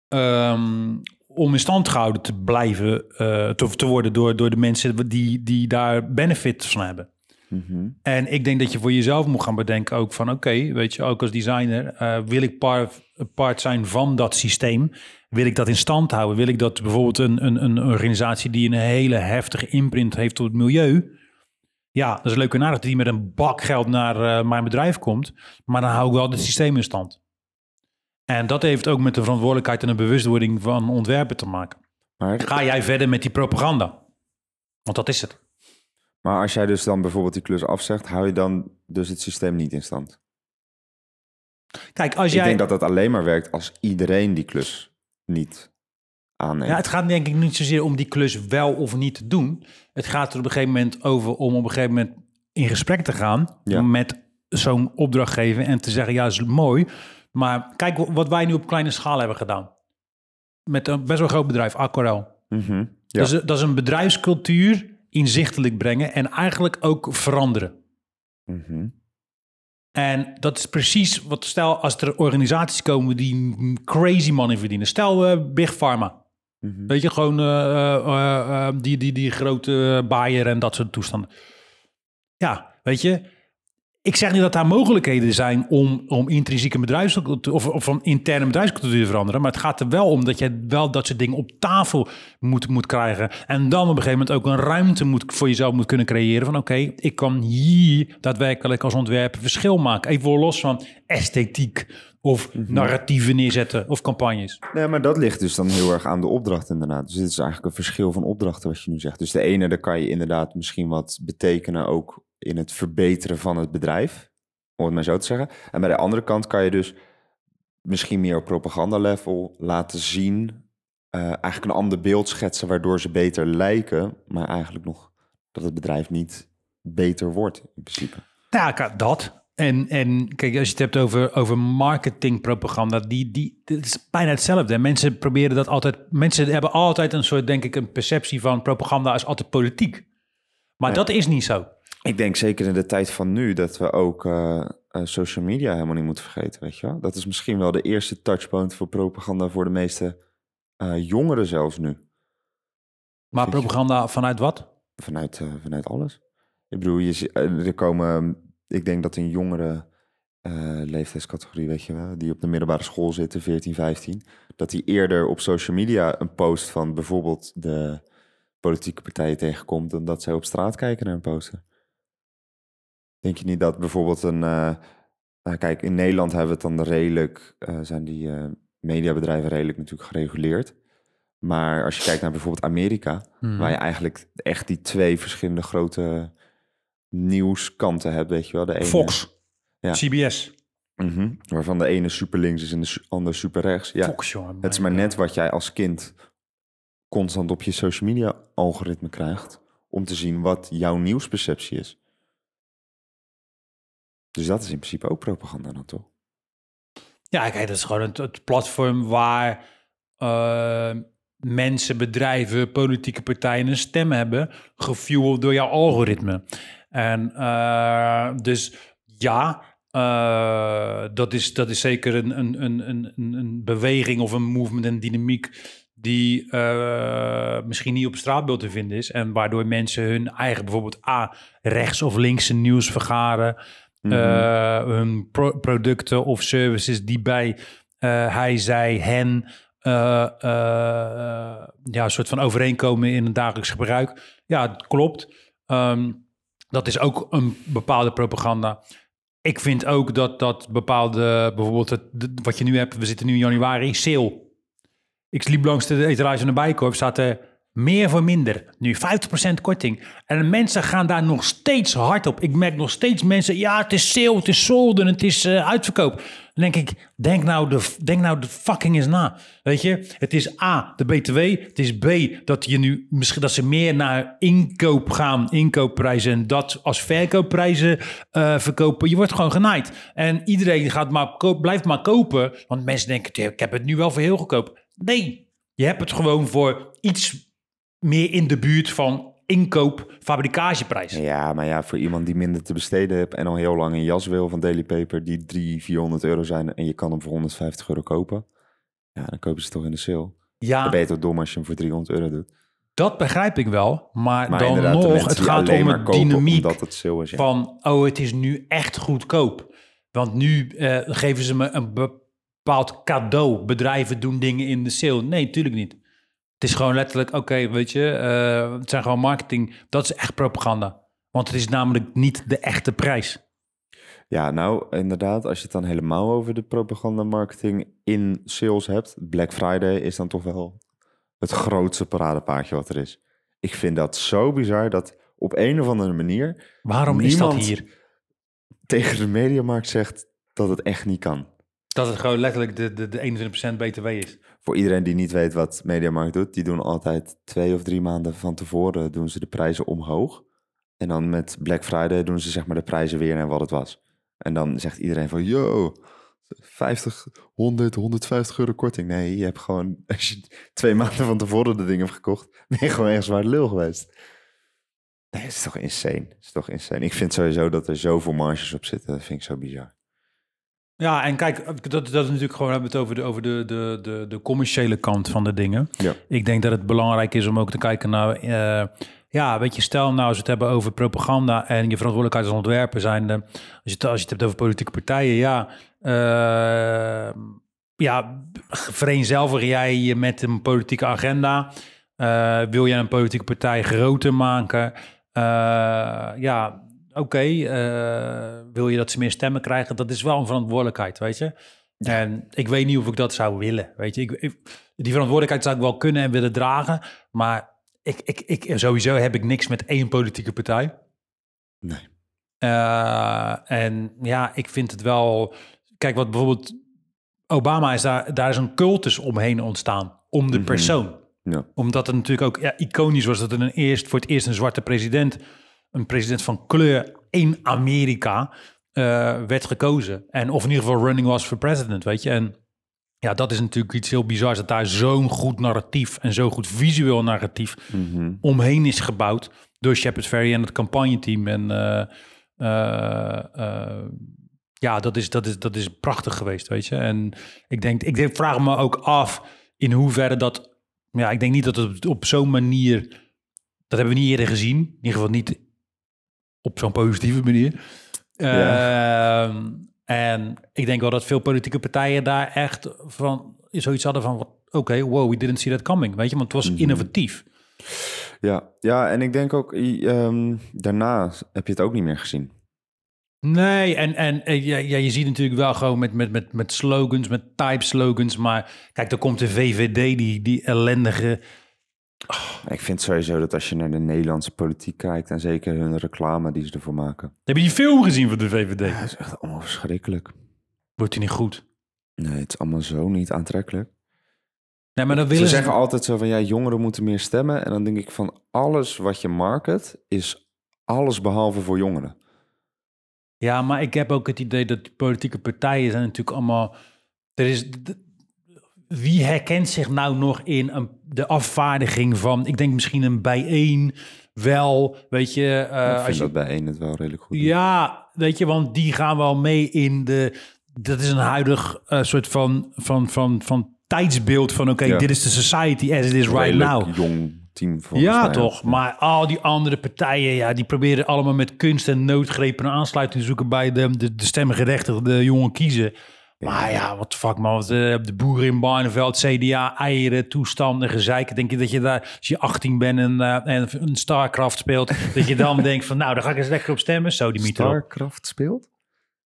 ehm, om in stand gehouden te blijven, eh, te, te worden door, door de mensen die, die daar benefit van hebben.
Mhm.
En ik denk dat je voor jezelf moet gaan bedenken ook van... oké, weet je, ook als designer... wil ik part, part zijn van dat systeem? Wil ik dat in stand houden? Wil ik dat bijvoorbeeld een, een, een organisatie... die een hele heftige imprint heeft op het milieu... ja, dat is leuk en aardig dat die met een bak geld naar eh, mijn bedrijf komt... maar dan hou ik wel het systeem in stand. En dat heeft ook met de verantwoordelijkheid en de bewustwording van ontwerpen te maken.
Maar,
Ga jij verder met die propaganda? Want dat is het.
maar als jij dus dan bijvoorbeeld die klus afzegt, hou je dan dus het systeem niet in stand?
Kijk, als
Ik
jij...
denk dat dat alleen maar werkt als iedereen die klus niet aanneemt.
Ja, het gaat denk ik niet zozeer om die klus wel of niet te doen. Het gaat er op een gegeven moment over om op een gegeven moment in gesprek te gaan
Ja.
met zo'n opdrachtgever en te zeggen, ja, is mooi. Maar kijk wat wij nu op kleine schaal hebben gedaan. Met een best wel groot bedrijf, Aquarel.
Mhm. Ja.
Dat, is, dat is een bedrijfscultuur inzichtelijk brengen en eigenlijk ook veranderen.
Mhm.
En dat is precies wat, stel als er organisaties komen die crazy money verdienen. Stel eh, Big Pharma.
Mhm.
Weet je, gewoon eh, eh, die, die, die grote Bayer en dat soort toestanden. Ja, weet je. Ik zeg niet dat daar mogelijkheden zijn om, om intrinsieke bedrijfscultuur of, of van interne bedrijfscultuur te veranderen. Maar het gaat er wel om dat je wel dat soort dingen op tafel moet, moet krijgen. En dan op een gegeven moment ook een ruimte moet, voor jezelf moet kunnen creëren. Van oké, ik kan hier daadwerkelijk als ontwerper verschil maken. Even los van esthetiek of narratieven neerzetten of campagnes.
Nee, maar dat ligt dus dan heel erg aan de opdracht inderdaad. Dus dit is eigenlijk een verschil van opdrachten wat je nu zegt. Dus de ene, daar kan je inderdaad misschien wat betekenen ook in het verbeteren van het bedrijf, om het maar zo te zeggen. En bij de andere kant kan je dus misschien meer op propaganda-level laten zien, eh, eigenlijk een ander beeld schetsen waardoor ze beter lijken, maar eigenlijk nog dat het bedrijf niet beter wordt in principe.
Ja, ka- dat. En, en kijk, als je het hebt over, over marketingpropaganda, die, die, dit is bijna hetzelfde. Mensen proberen dat altijd. Mensen hebben altijd een soort, denk ik, een perceptie van propaganda is altijd politiek. Maar
Ja.
dat is niet zo.
Ik denk zeker in de tijd van nu dat we ook eh, eh, social media helemaal niet moeten vergeten, weet je wel? Dat is misschien wel de eerste touchpoint voor propaganda voor de meeste eh, jongeren zelfs nu.
Maar propaganda vanuit wat?
Vanuit, vanuit alles. Ik bedoel, je, er komen, ik denk dat een jongere leeftijdscategorie, weet je wel, die op de middelbare school zitten, 14, 15, dat die eerder op social media een post van bijvoorbeeld de politieke partijen tegenkomt dan dat zij op straat kijken naar een poster. Denk je niet dat bijvoorbeeld een, eh, nou, kijk, in Nederland hebben we het dan redelijk, eh, zijn die eh, mediabedrijven redelijk natuurlijk gereguleerd. Maar als je kijkt naar bijvoorbeeld Amerika,
Mhm.
waar je eigenlijk echt die twee verschillende grote nieuwskanten hebt, weet je wel. De ene,
Fox,
Ja.
CBS.
Mhm, waarvan de ene super links is en de andere super rechts. Ja,
Fox, jongen.
het is maar net wat jij als kind constant op je social media algoritme krijgt om te zien wat jouw nieuwsperceptie is. Dus dat is in principe ook propaganda dan toch?
Ja, kijk, dat is gewoon het, platform waar eh, mensen, bedrijven, politieke partijen een stem hebben, gefueld door jouw algoritme. En eh, dus ja, eh, dat, is, dat is zeker een, een, een, een, een- beweging of een movement, een dynamiek die misschien niet op straatbeeld te vinden is. En waardoor mensen hun eigen bijvoorbeeld A, rechts of linkse nieuws vergaren.
Mhm.
eh, hun pro- producten of services die bij eh, hij, zij, hen eh, ja, een soort van overeenkomen in het dagelijks gebruik. Ja, het klopt. Ehm, dat is ook een bepaalde propaganda. Ik vind ook dat dat bepaalde, bijvoorbeeld het, wat je nu hebt, we zitten nu in januari, sale. Ik liep langs de etalage van de Bijkorp, staat er meer voor minder. Nu 50% korting. En mensen gaan daar nog steeds hard op. Ik merk nog steeds mensen, ja, het is sale, het is solden, het is eh, uitverkoop. Dan denk ik, denk nou, de, denk nou de fucking eens na. Weet je, het is A, de BTW. Het is B, dat je nu misschien dat ze meer naar inkoop gaan, inkoopprijzen. En dat als verkoopprijzen eh, verkopen. Je wordt gewoon genaaid. En iedereen gaat maar blijft maar kopen. Want mensen denken, "Tja, ik heb het nu wel voor heel goedkoop. Nee, je hebt het gewoon voor iets meer in de buurt van inkoop, fabricageprijs.
Ja, maar ja, voor iemand die minder te besteden heeft en al heel lang een jas wil van Daily Paper, die 300, 400 euro zijn en je kan hem voor 150 euro kopen, ja, dan kopen ze toch in de sale. Dan
Ja,
ben je toch dom als je hem voor 300 euro doet.
dat begrijp ik wel. Maar,
Maar
dan
de
nog, het gaat om
kopen
dynamiek
het sale is. Ja.
van, oh, het is nu echt goedkoop. Want nu eh, geven ze me een bepaald cadeau. Bedrijven doen dingen in de sale. Nee, natuurlijk niet. Het is gewoon letterlijk, oké, weet je, eh, het zijn gewoon marketing. Dat is echt propaganda. Want het is namelijk niet de echte prijs.
Ja, nou inderdaad, als je het dan helemaal over de propagandamarketing in sales hebt, Black Friday is dan toch wel het grootste paradepaardje wat er is. Ik vind dat zo bizar dat op een of andere manier
Waarom is dat hier?
tegen de mediamarkt zegt dat het echt niet kan.
Dat het gewoon letterlijk de, de, de 21% BTW is.
Voor iedereen die niet weet wat Mediamarkt doet, die doen altijd twee of drie maanden van tevoren doen ze de prijzen omhoog. En dan met Black Friday doen ze zeg maar de prijzen weer naar wat het was. En dan zegt iedereen van, yo, 50, 100, 150 euro korting. Nee, je hebt gewoon, als je twee maanden van tevoren de dingen hebt gekocht, ben je gewoon ergens waar de lul geweest. Nee, het is toch insane. Het is toch insane. Ik vind sowieso dat er zoveel marges op zitten. Dat vind ik zo bizar.
Ja, en kijk, dat, dat is natuurlijk gewoon, we hebben het over de, over de, de, de, de commerciële kant van de dingen.
Ja.
Ik denk dat het belangrijk is om ook te kijken naar, eh, ja, weet je, stel nou als we het hebben over propaganda en je verantwoordelijkheid als ontwerper zijn, de, als, je het, als je het hebt over politieke partijen, ja, eh, ja, vereenzelvig jij je met een politieke agenda? Eh, wil jij een politieke partij groter maken? Eh, ja, oké, eh, wil je dat ze meer stemmen krijgen? Dat is wel een verantwoordelijkheid, weet je. En ik weet niet of ik dat zou willen, weet je. Ik, ik- die verantwoordelijkheid zou ik wel kunnen en willen dragen, maar ik, ik, ik, sowieso heb ik niks met één politieke partij.
Nee.
Eh, en ja, ik vind het wel. Kijk, wat bijvoorbeeld Obama is daar, daar is een cultus omheen ontstaan om de
Mhm.
persoon
Ja.
omdat het natuurlijk ook ja, iconisch was dat er een eerst, voor het eerst een zwarte president, een president van kleur in Amerika, eh, werd gekozen. En of in ieder geval running was voor president, weet je. En ja, dat is natuurlijk iets heel bizars, dat daar zo'n goed narratief en zo'n goed visueel narratief
Mhm.
omheen is gebouwd door Shepard Ferry en het campagneteam. En eh, eh, ja, dat is, dat, is, dat is prachtig geweest, weet je. En ik denk, ik denk, vraag me ook af in hoeverre dat... Ja, ik denk niet dat het op zo'n manier... Dat hebben we niet eerder gezien. In ieder geval niet op zo'n positieve manier.
Ja.
Ehm, En ik denk wel dat veel politieke partijen daar echt van zoiets hadden van... Oké, wow, we didn't see that coming. Weet je, want het was
Mhm.
innovatief.
Ja, ja, en ik denk ook, ehm, daarna heb je het ook niet meer gezien.
Nee, en, en eh, ja, ja, je ziet natuurlijk wel gewoon met, met, met, met slogans, met type slogans. Maar kijk, er komt de VVD, die, die ellendige...
Ik vind sowieso dat als je naar de Nederlandse politiek kijkt... en zeker hun reclame die ze ervoor maken...
Heb je die film gezien van de VVD?
Ja, het is echt allemaal verschrikkelijk.
Wordt die niet goed?
Nee, het is allemaal zo niet aantrekkelijk.
Nee, maar dan
Ze
willen ze...
zeggen altijd zo van, ja, jongeren moeten meer stemmen. En dan denk ik van, alles wat je market is alles behalve voor jongeren.
Ja, maar ik heb ook het idee dat politieke partijen zijn natuurlijk allemaal... Er is... Wie herkent zich nou nog in een, de afvaardiging van... Ik denk misschien een bijeen wel, weet je... eh,
ik
als
vind
je
dat bij één het wel redelijk goed. doet.
Ja, weet je, want die gaan wel mee in de. Dat is een huidig eh, soort van, van, van, van tijdsbeeld van: oké,
Ja.
dit is de society as it is right
Redelijk
now.
jong team
Ja, toch? Maar al die andere partijen, ja, die proberen allemaal met kunst en noodgrepen een aansluiting te zoeken bij de, de, de stemgerechtigde jongen kiezen. Maar ja, wat fuck man, wat, eh, de boeren in Barneveld, CDA, eieren, toestanden, gezeik. Denk je dat je daar, als je 18 bent en, eh, en een Starcraft speelt, dat je dan denkt van, nou, daar ga ik eens lekker op stemmen. Zo, die op.
Starcraft speelt?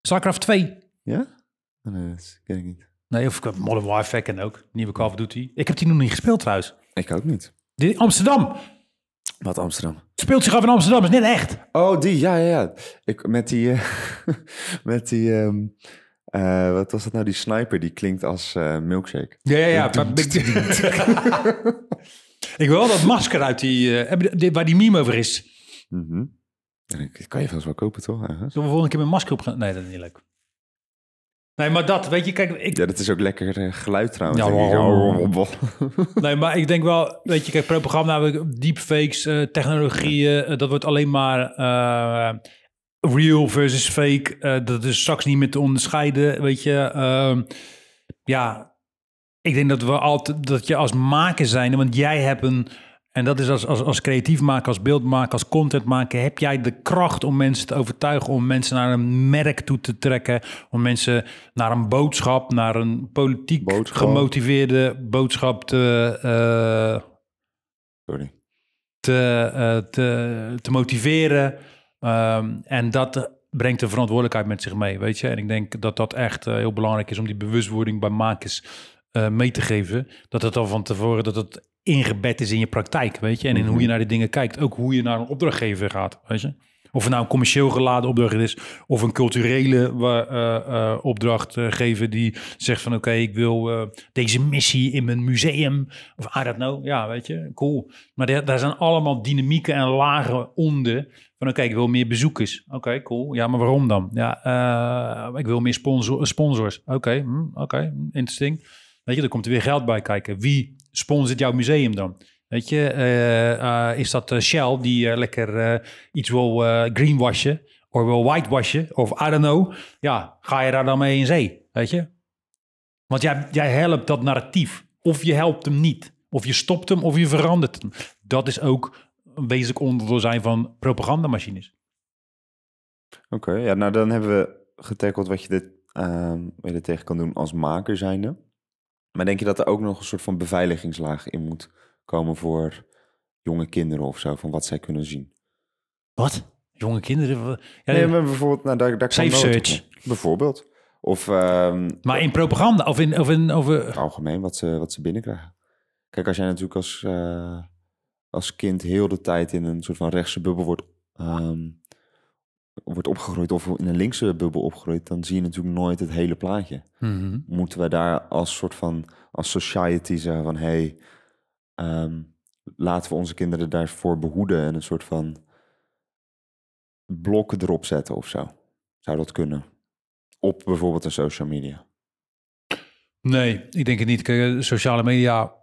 Starcraft 2.
Ja? Oh, Nee, dat ken ik niet.
Nee, of ik Modern Warfare ken ook. Nieuwe Call of Duty. Ik heb die nog niet gespeeld trouwens.
Ik ook niet.
Die Amsterdam.
Wat Amsterdam?
Speelt zich af in Amsterdam. Is net echt.
Oh, die, ja, ja, ja. Ik, met die, eh, met die, ehm, eh, wat was dat nou, die sniper, die klinkt als eh, milkshake.
Ja, ja, ja. ik wil wel dat masker uit die... eh, waar die meme over is.
Mhm. Dat kan je vast wel kopen, toch? ergens?
Zullen we volgende keer mijn masker op gaan? Nee, dat is niet leuk. Nee, maar dat, weet je, kijk, ik,
Ja, dat is ook lekker geluid trouwens.
Ja, wow. nee, maar ik denk wel, weet je, kijk, propaganda, deepfakes, technologieën, dat wordt alleen maar real versus fake. eh, dat is straks niet meer te onderscheiden, weet je. Ehm, ja, ik denk dat we altijd, dat je als maker zijn, want jij hebt een, en dat is als, als, als creatief maken, als beeldmaker, als content maken, heb jij de kracht om mensen te overtuigen, om mensen naar een merk toe te trekken, om mensen naar een boodschap, naar een politiek
Boodschap.
gemotiveerde boodschap te, eh,
Sorry.
te, eh, te, te motiveren. Ehm, en dat brengt een verantwoordelijkheid met zich mee, weet je. En ik denk dat dat echt eh, heel belangrijk is om die bewustwording bij makers eh, mee te geven. Dat het al van tevoren, dat het ingebed is in je praktijk, weet je. En in hoe je naar die dingen kijkt. Ook hoe je naar een opdrachtgever gaat, weet je. Of het nou een commercieel geladen opdracht is, of een culturele eh, eh, opdrachtgever die zegt van oké, ik wil deze missie in mijn museum, of I don't know, ja, weet je, cool. Maar daar, daar zijn allemaal dynamieken en lagen onder. Van oké, ik wil meer bezoekers. Oké, cool. Ja, maar waarom dan? Ja, eh, ik wil meer sponsor, sponsors. Oké, hm, oké, interesting. Weet je, er komt er weer geld bij kijken. Wie sponsort jouw museum dan? Weet je, eh, eh, is dat Shell die lekker iets wil greenwashen of wil whitewashen of I don't know. Ja, ga je daar dan mee in zee? Weet je? Want jij, jij helpt dat narratief. Of je helpt hem niet. Of je stopt hem of je verandert hem. Dat is ook een wezenlijk onderdeel zijn van propagandamachines.
Oké, ja, nou dan hebben we getackeld wat je, dit, wat je er tegen kan doen als maker zijnde. Maar denk je dat er ook nog een soort van beveiligingslaag in moet komen voor jonge kinderen of zo, van wat zij kunnen zien?
Wat? Jonge kinderen? Ja,
nee, maar bijvoorbeeld, nou, daar, daar
Safe search.
Bijvoorbeeld. Of ehm,
Maar in propaganda of in... Of in over...
algemeen wat ze, wat ze binnenkrijgen. Kijk, als jij natuurlijk als, eh, als kind heel de tijd in een soort van rechtse bubbel wordt, ehm, wordt opgegroeid of in een linkse bubbel opgegroeid, dan zie je natuurlijk nooit het hele plaatje.
Mhm.
Moeten we daar als soort van, als society zeggen van, hey, ehm, laten we onze kinderen daarvoor behoeden en een soort van blokken erop zetten of zo. Zou dat kunnen? Op bijvoorbeeld een social media.
Nee, ik denk het niet. Kijk, eh, sociale media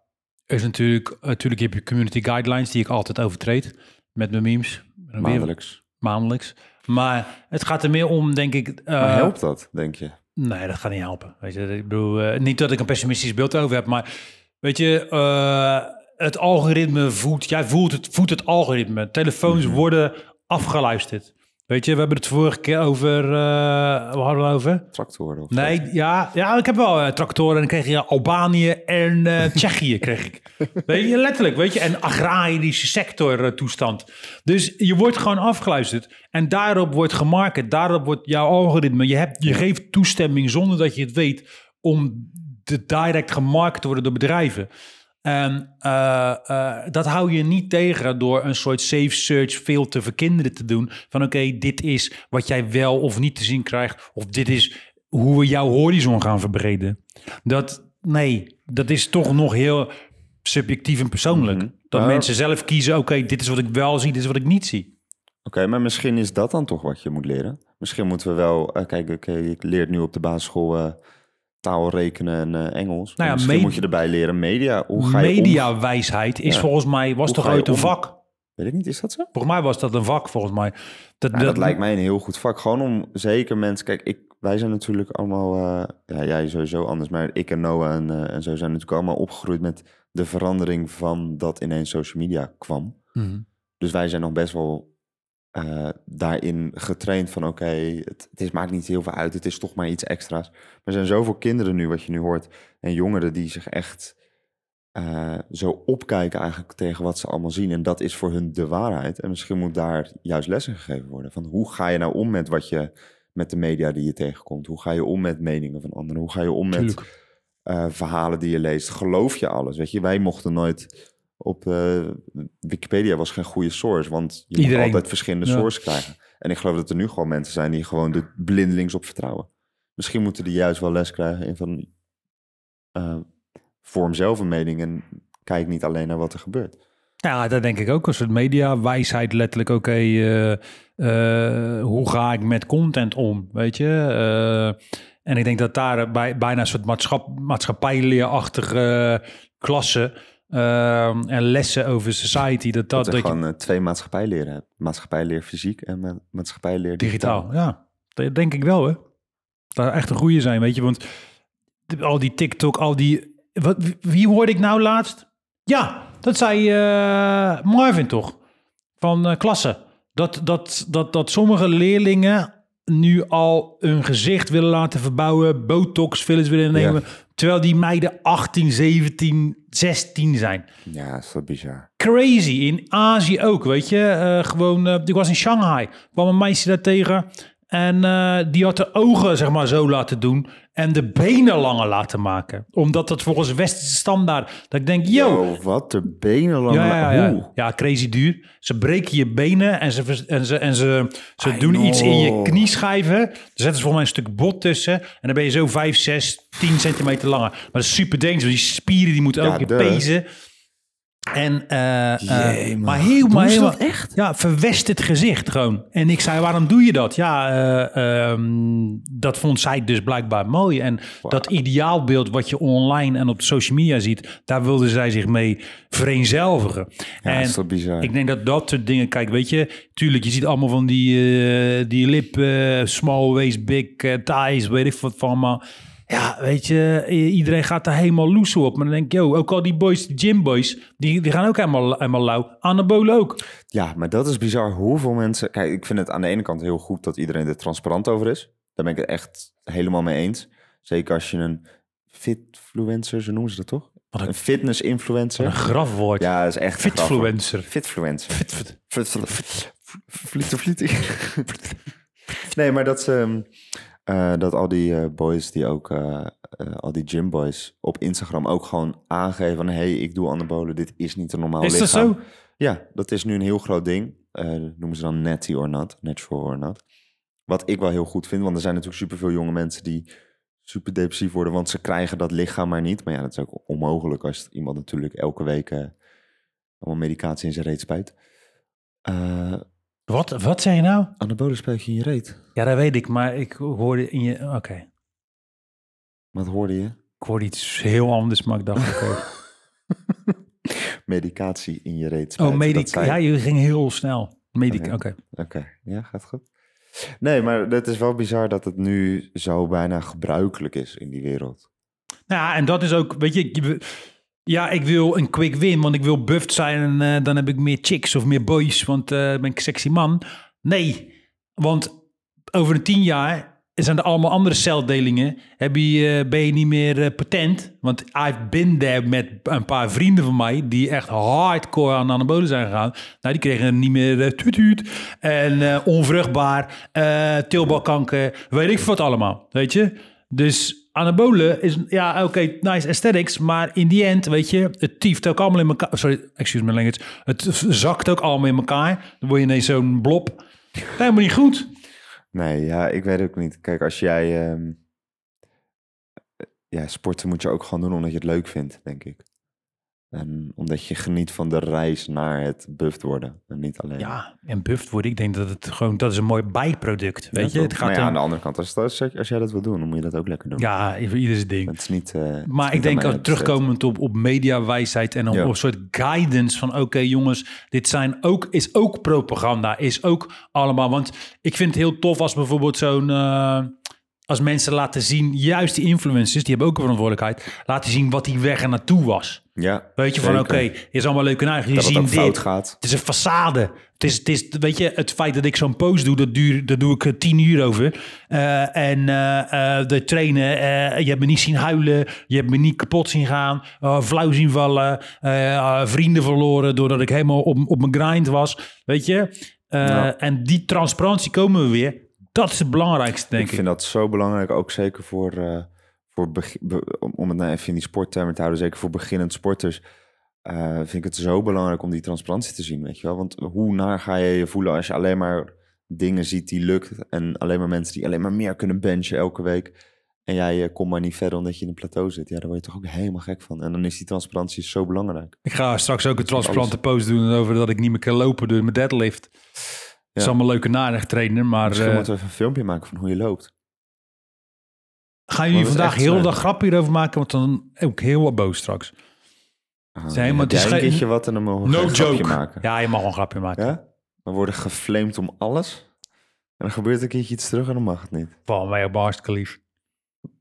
is natuurlijk... Natuurlijk heb je community guidelines die ik altijd overtreed. Met mijn memes.
Maandelijks.
maandelijks. Maar het gaat er meer om, denk ik...
Maar helpt dat, denk je?
Nee, dat gaat niet helpen. Weet je, ik bedoel, eh, niet dat ik een pessimistisch beeld over heb, maar weet je, eh, het algoritme voedt, jij voelt het, voedt het algoritme. Telefoons
Mhm.
worden afgeluisterd. Weet je, we hebben het vorige keer over... eh waar hadden we over?
Tractoren of
Nee, ja, ja, ik heb wel eh, tractoren. En dan kreeg je Albanië en eh, Tsjechië, kreeg ik. Weet je, letterlijk, weet je. En agrarische sector toestand. Dus je wordt gewoon afgeluisterd. En daarop wordt gemarket. Daarop wordt jouw algoritme. Je, hebt, je geeft toestemming zonder dat je het weet... om de direct gemarket te worden door bedrijven. En eh, eh, dat hou je niet tegen door een soort safe search filter voor kinderen te doen. Van oké, dit is wat jij wel of niet te zien krijgt. Of dit is hoe we jouw horizon gaan verbreden. Dat, nee, dat is toch nog heel subjectief en persoonlijk.
Mhm.
Dat mensen zelf kiezen, oké, dit is wat ik wel zie, dit is wat ik niet zie.
Oké, maar misschien is dat dan toch wat je moet leren. Misschien moeten we wel... eh, kijk, oké, ik leer nu op de basisschool taal, rekenen en eh, Engels.
Nou ja,
misschien moet je erbij leren media. Hoe ga je
Mediawijsheid is
Ja.
volgens mij, was toch ooit een vak?
Weet ik niet, is dat zo?
Volgens mij was dat een vak, volgens mij. Dat,
dat lijkt mij een heel goed vak. Gewoon om zeker mensen... Kijk, ik, wij zijn natuurlijk allemaal... eh, ja, jij sowieso anders. Maar ik en Noah en, eh, en zo zijn natuurlijk allemaal opgegroeid met de verandering van dat ineens social media kwam.
Mhm.
Dus wij zijn nog best wel eh, daarin getraind van... Oké, het, het is, maakt niet heel veel uit. Het is toch maar iets extra's. Maar er zijn zoveel kinderen nu, wat je nu hoort... en jongeren die zich echt eh, zo opkijken eigenlijk tegen wat ze allemaal zien. En dat is voor hun de waarheid. En misschien moet daar juist lessen gegeven worden. Van hoe ga je nou om met wat je met de media die je tegenkomt? Hoe ga je om met meningen van anderen? Hoe ga je om met eh, verhalen die je leest? Geloof je alles? Weet je, wij mochten nooit op eh, Wikipedia was geen goede source, want je
Iedereen.
moet altijd verschillende
Ja.
sources krijgen. En ik geloof dat er nu gewoon mensen zijn die gewoon er blindelings op vertrouwen. Misschien moeten die juist wel les krijgen in van eh, vorm zelf een mening en kijk niet alleen naar wat er gebeurt.
Ja, dat denk ik ook. Een soort media-wijsheid letterlijk. Oké, eh, hoe ga ik met content om, weet je? En ik denk dat daar bij, bijna een soort maatschap, maatschappijleerachtige klassen eh, en lessen over society, dat dat,
Dat,
dat
je, gewoon eh, twee maatschappijleren hebt. Maatschappijleer fysiek en ma- maatschappijleer digitaal.
digitaal, ja. Dat denk ik wel, hè. Dat echt een goede zijn, weet je? Want al die TikTok, al die... Wat, wie- hoorde ik nou laatst? Ja, dat zei eh, Marvin toch? Van eh, klasse. Dat, dat, dat, dat sommige leerlingen nu al hun gezicht willen laten verbouwen, botox fillers willen nemen, terwijl die meiden 18, 17, 16 zijn.
Ja, is dat bizar.
Crazy. In Azië ook, weet je. Eh, gewoon, eh, ik was in Shanghai, kwam een meisje daar tegen en eh, die had de ogen, zeg maar, zo laten doen en de benen langer laten maken. Omdat dat volgens westerse standaard, dat ik denk, yo,
wat de benen lang.
ja, ja, ja. Ja, crazy duur. Ze breken je benen en ze, en ze, en ze, ze
I
doen iets in je knieschijven. Er zetten ze volgens mij een stuk bot tussen. En dan ben je zo 5, 6, 10 centimeter langer. Maar dat is super dangerous. Die spieren die moeten
Ja,
ook
duh.
pezen. En, eh, eh,
Jee, man.
maar heel, maar
dat echt?
Ja, verwest het gezicht gewoon. En ik zei, waarom doe je dat? Ja, eh, ehm, dat vond zij dus blijkbaar mooi. En dat ideaalbeeld wat je online en op social media ziet, daar wilde zij zich mee vereenzelvigen.
Ja,
en
is dat bizar.
ik denk dat dat soort dingen, kijk, weet je, tuurlijk, je ziet allemaal van die, die lip, small waist, big thighs, weet ik wat van, maar ja, weet je, iedereen gaat daar helemaal loes op. Maar dan denk ik, yo, ook al die boys, die gymboys, die, die gaan ook helemaal, helemaal lauw. Anabolen ook.
Ja, maar dat is bizar. Hoeveel mensen... Kijk, ik vind het aan de ene kant heel goed dat iedereen er transparant over is. Daar ben ik het echt helemaal mee eens. Zeker als je een fitfluencer, zo noemen ze dat toch?
Wat een-
Een fitness-influencer.
Een grafwoord.
Ja, dat is echt.
Fitfluencer.
Fitfluencer.
Fit, fit.
Vliet of vliet. Nee, maar dat, ze, eh, dat al die eh, boys die ook, eh, al die gymboys op Instagram ook gewoon aangeven van... hey, ik doe anabolen, dit is niet een normaal
Is dat
lichaam.
zo?
Ja, dat is nu een heel groot ding. Noemen ze dan natty or not, natural or not. Wat ik wel heel goed vind, want er zijn natuurlijk superveel jonge mensen die super depressief worden, want ze krijgen dat lichaam maar niet. Maar ja, dat is ook onmogelijk als iemand natuurlijk elke week allemaal medicatie in zijn reet spuit.
Wat, wat zeg je nou?
anabolen spuit je in je reet.
Ja, dat weet ik, maar ik hoorde in je... Oké,
Wat hoorde je?
ik hoorde iets heel anders, maar ik dacht, oké.
Medicatie in je reet spuiten.
Oh,
dat
medic.
zei-
Ja, je ging heel snel. Medic,
Oké.
oké.
Oké, ja, gaat goed. Nee, maar het is wel bizar dat het nu zo bijna gebruikelijk is in die wereld.
Nou ja, en dat is ook, weet je, je- ja, ik wil een quick win, want ik wil buffed zijn en eh, dan heb ik meer chicks of meer boys, want eh ben ik sexy man. Nee, Want over een tien jaar zijn er allemaal andere celdelingen. Heb je, eh, ben je niet meer patent? Want I've been there met een paar vrienden van mij... die echt hardcore aan anabolen zijn gegaan. Nou, die kregen niet meer tuut, tuut. En onvruchtbaar, tilbalkanker, weet ik wat allemaal. Weet je? Dus anabolen is, ja, oké, nice aesthetics, maar in die end, weet je, het tieft ook allemaal in elkaar. Sorry, excuse me language. Het zakt ook allemaal in elkaar. Dan word je ineens zo'n blob. Helemaal niet goed.
Nee, ja, ik weet ook niet. Kijk, als jij... ehm, ja, sporten moet je ook gewoon doen omdat je het leuk vindt, denk ik. En omdat je geniet van de reis naar het buffed worden. En niet alleen...
Ja, en buffed worden, ik denk dat het gewoon, dat is een mooi bijproduct, weet je. Het gaat
maar ja, aan de andere kant, als, als, als jij dat wil doen, dan moet je dat ook lekker doen.
ja, voor ieder zijn ding.
Het is niet... eh, is
Maar ik
niet
denk ook terugkomend op, op mediawijsheid en op
Ja.
een soort guidance van oké jongens, dit zijn ook, is ook propaganda, is ook allemaal. Want ik vind het heel tof als bijvoorbeeld zo'n, eh, als mensen laten zien, juist die influencers, die hebben ook een verantwoordelijkheid, laten zien wat die weg er naartoe was.
Ja,
Weet je, van oké, is allemaal leuk en aardig. Ziet
ook
dit.
fout gaat.
Het is een façade. Het is, het is, weet je, het feit dat ik zo'n post doe, dat, duur, dat doe ik eh, tien uur over. Eh, en eh, de trainen, je hebt me niet zien huilen, je hebt me niet kapot zien gaan, flauw zien vallen, vrienden verloren doordat ik helemaal op, op mijn grind was. Weet je?
Ja.
En die transparantie komen we weer. Dat is het belangrijkste, denk
ik
ik.
vind dat zo belangrijk, ook zeker voor, voor om- het nou even in die sporttermen te houden, zeker voor beginnend sporters, eh, vind ik het zo belangrijk om die transparantie te zien, weet je wel. Want hoe naar ga je je voelen als je alleen maar dingen ziet die lukt en alleen maar mensen die alleen maar meer kunnen benchen elke week en jij eh, komt maar niet verder omdat je in een plateau zit. Ja, daar word je toch ook helemaal gek van. En dan is die transparantie zo belangrijk.
Ik ga straks ook een transparante post doen over dat ik niet meer kan lopen door mijn deadlift. Het is allemaal leuk en aardig trainen, maar
Misschien
eh,
moeten we even een filmpje maken van hoe je loopt.
Gaan jullie vandaag heel de dag grap hierover maken, want dan ook heel wat boos straks.
Ah,
Zijn, maar
heb
het is
jij een
geen-
keertje wat en dan mogen we
No
een grapje
joke.
maken.
Ja, je mag wel een grapje maken.
Ja? We worden geflamed om alles. En dan gebeurt een keertje iets terug en dan mag het niet.
Van mij wel hartstikke lief.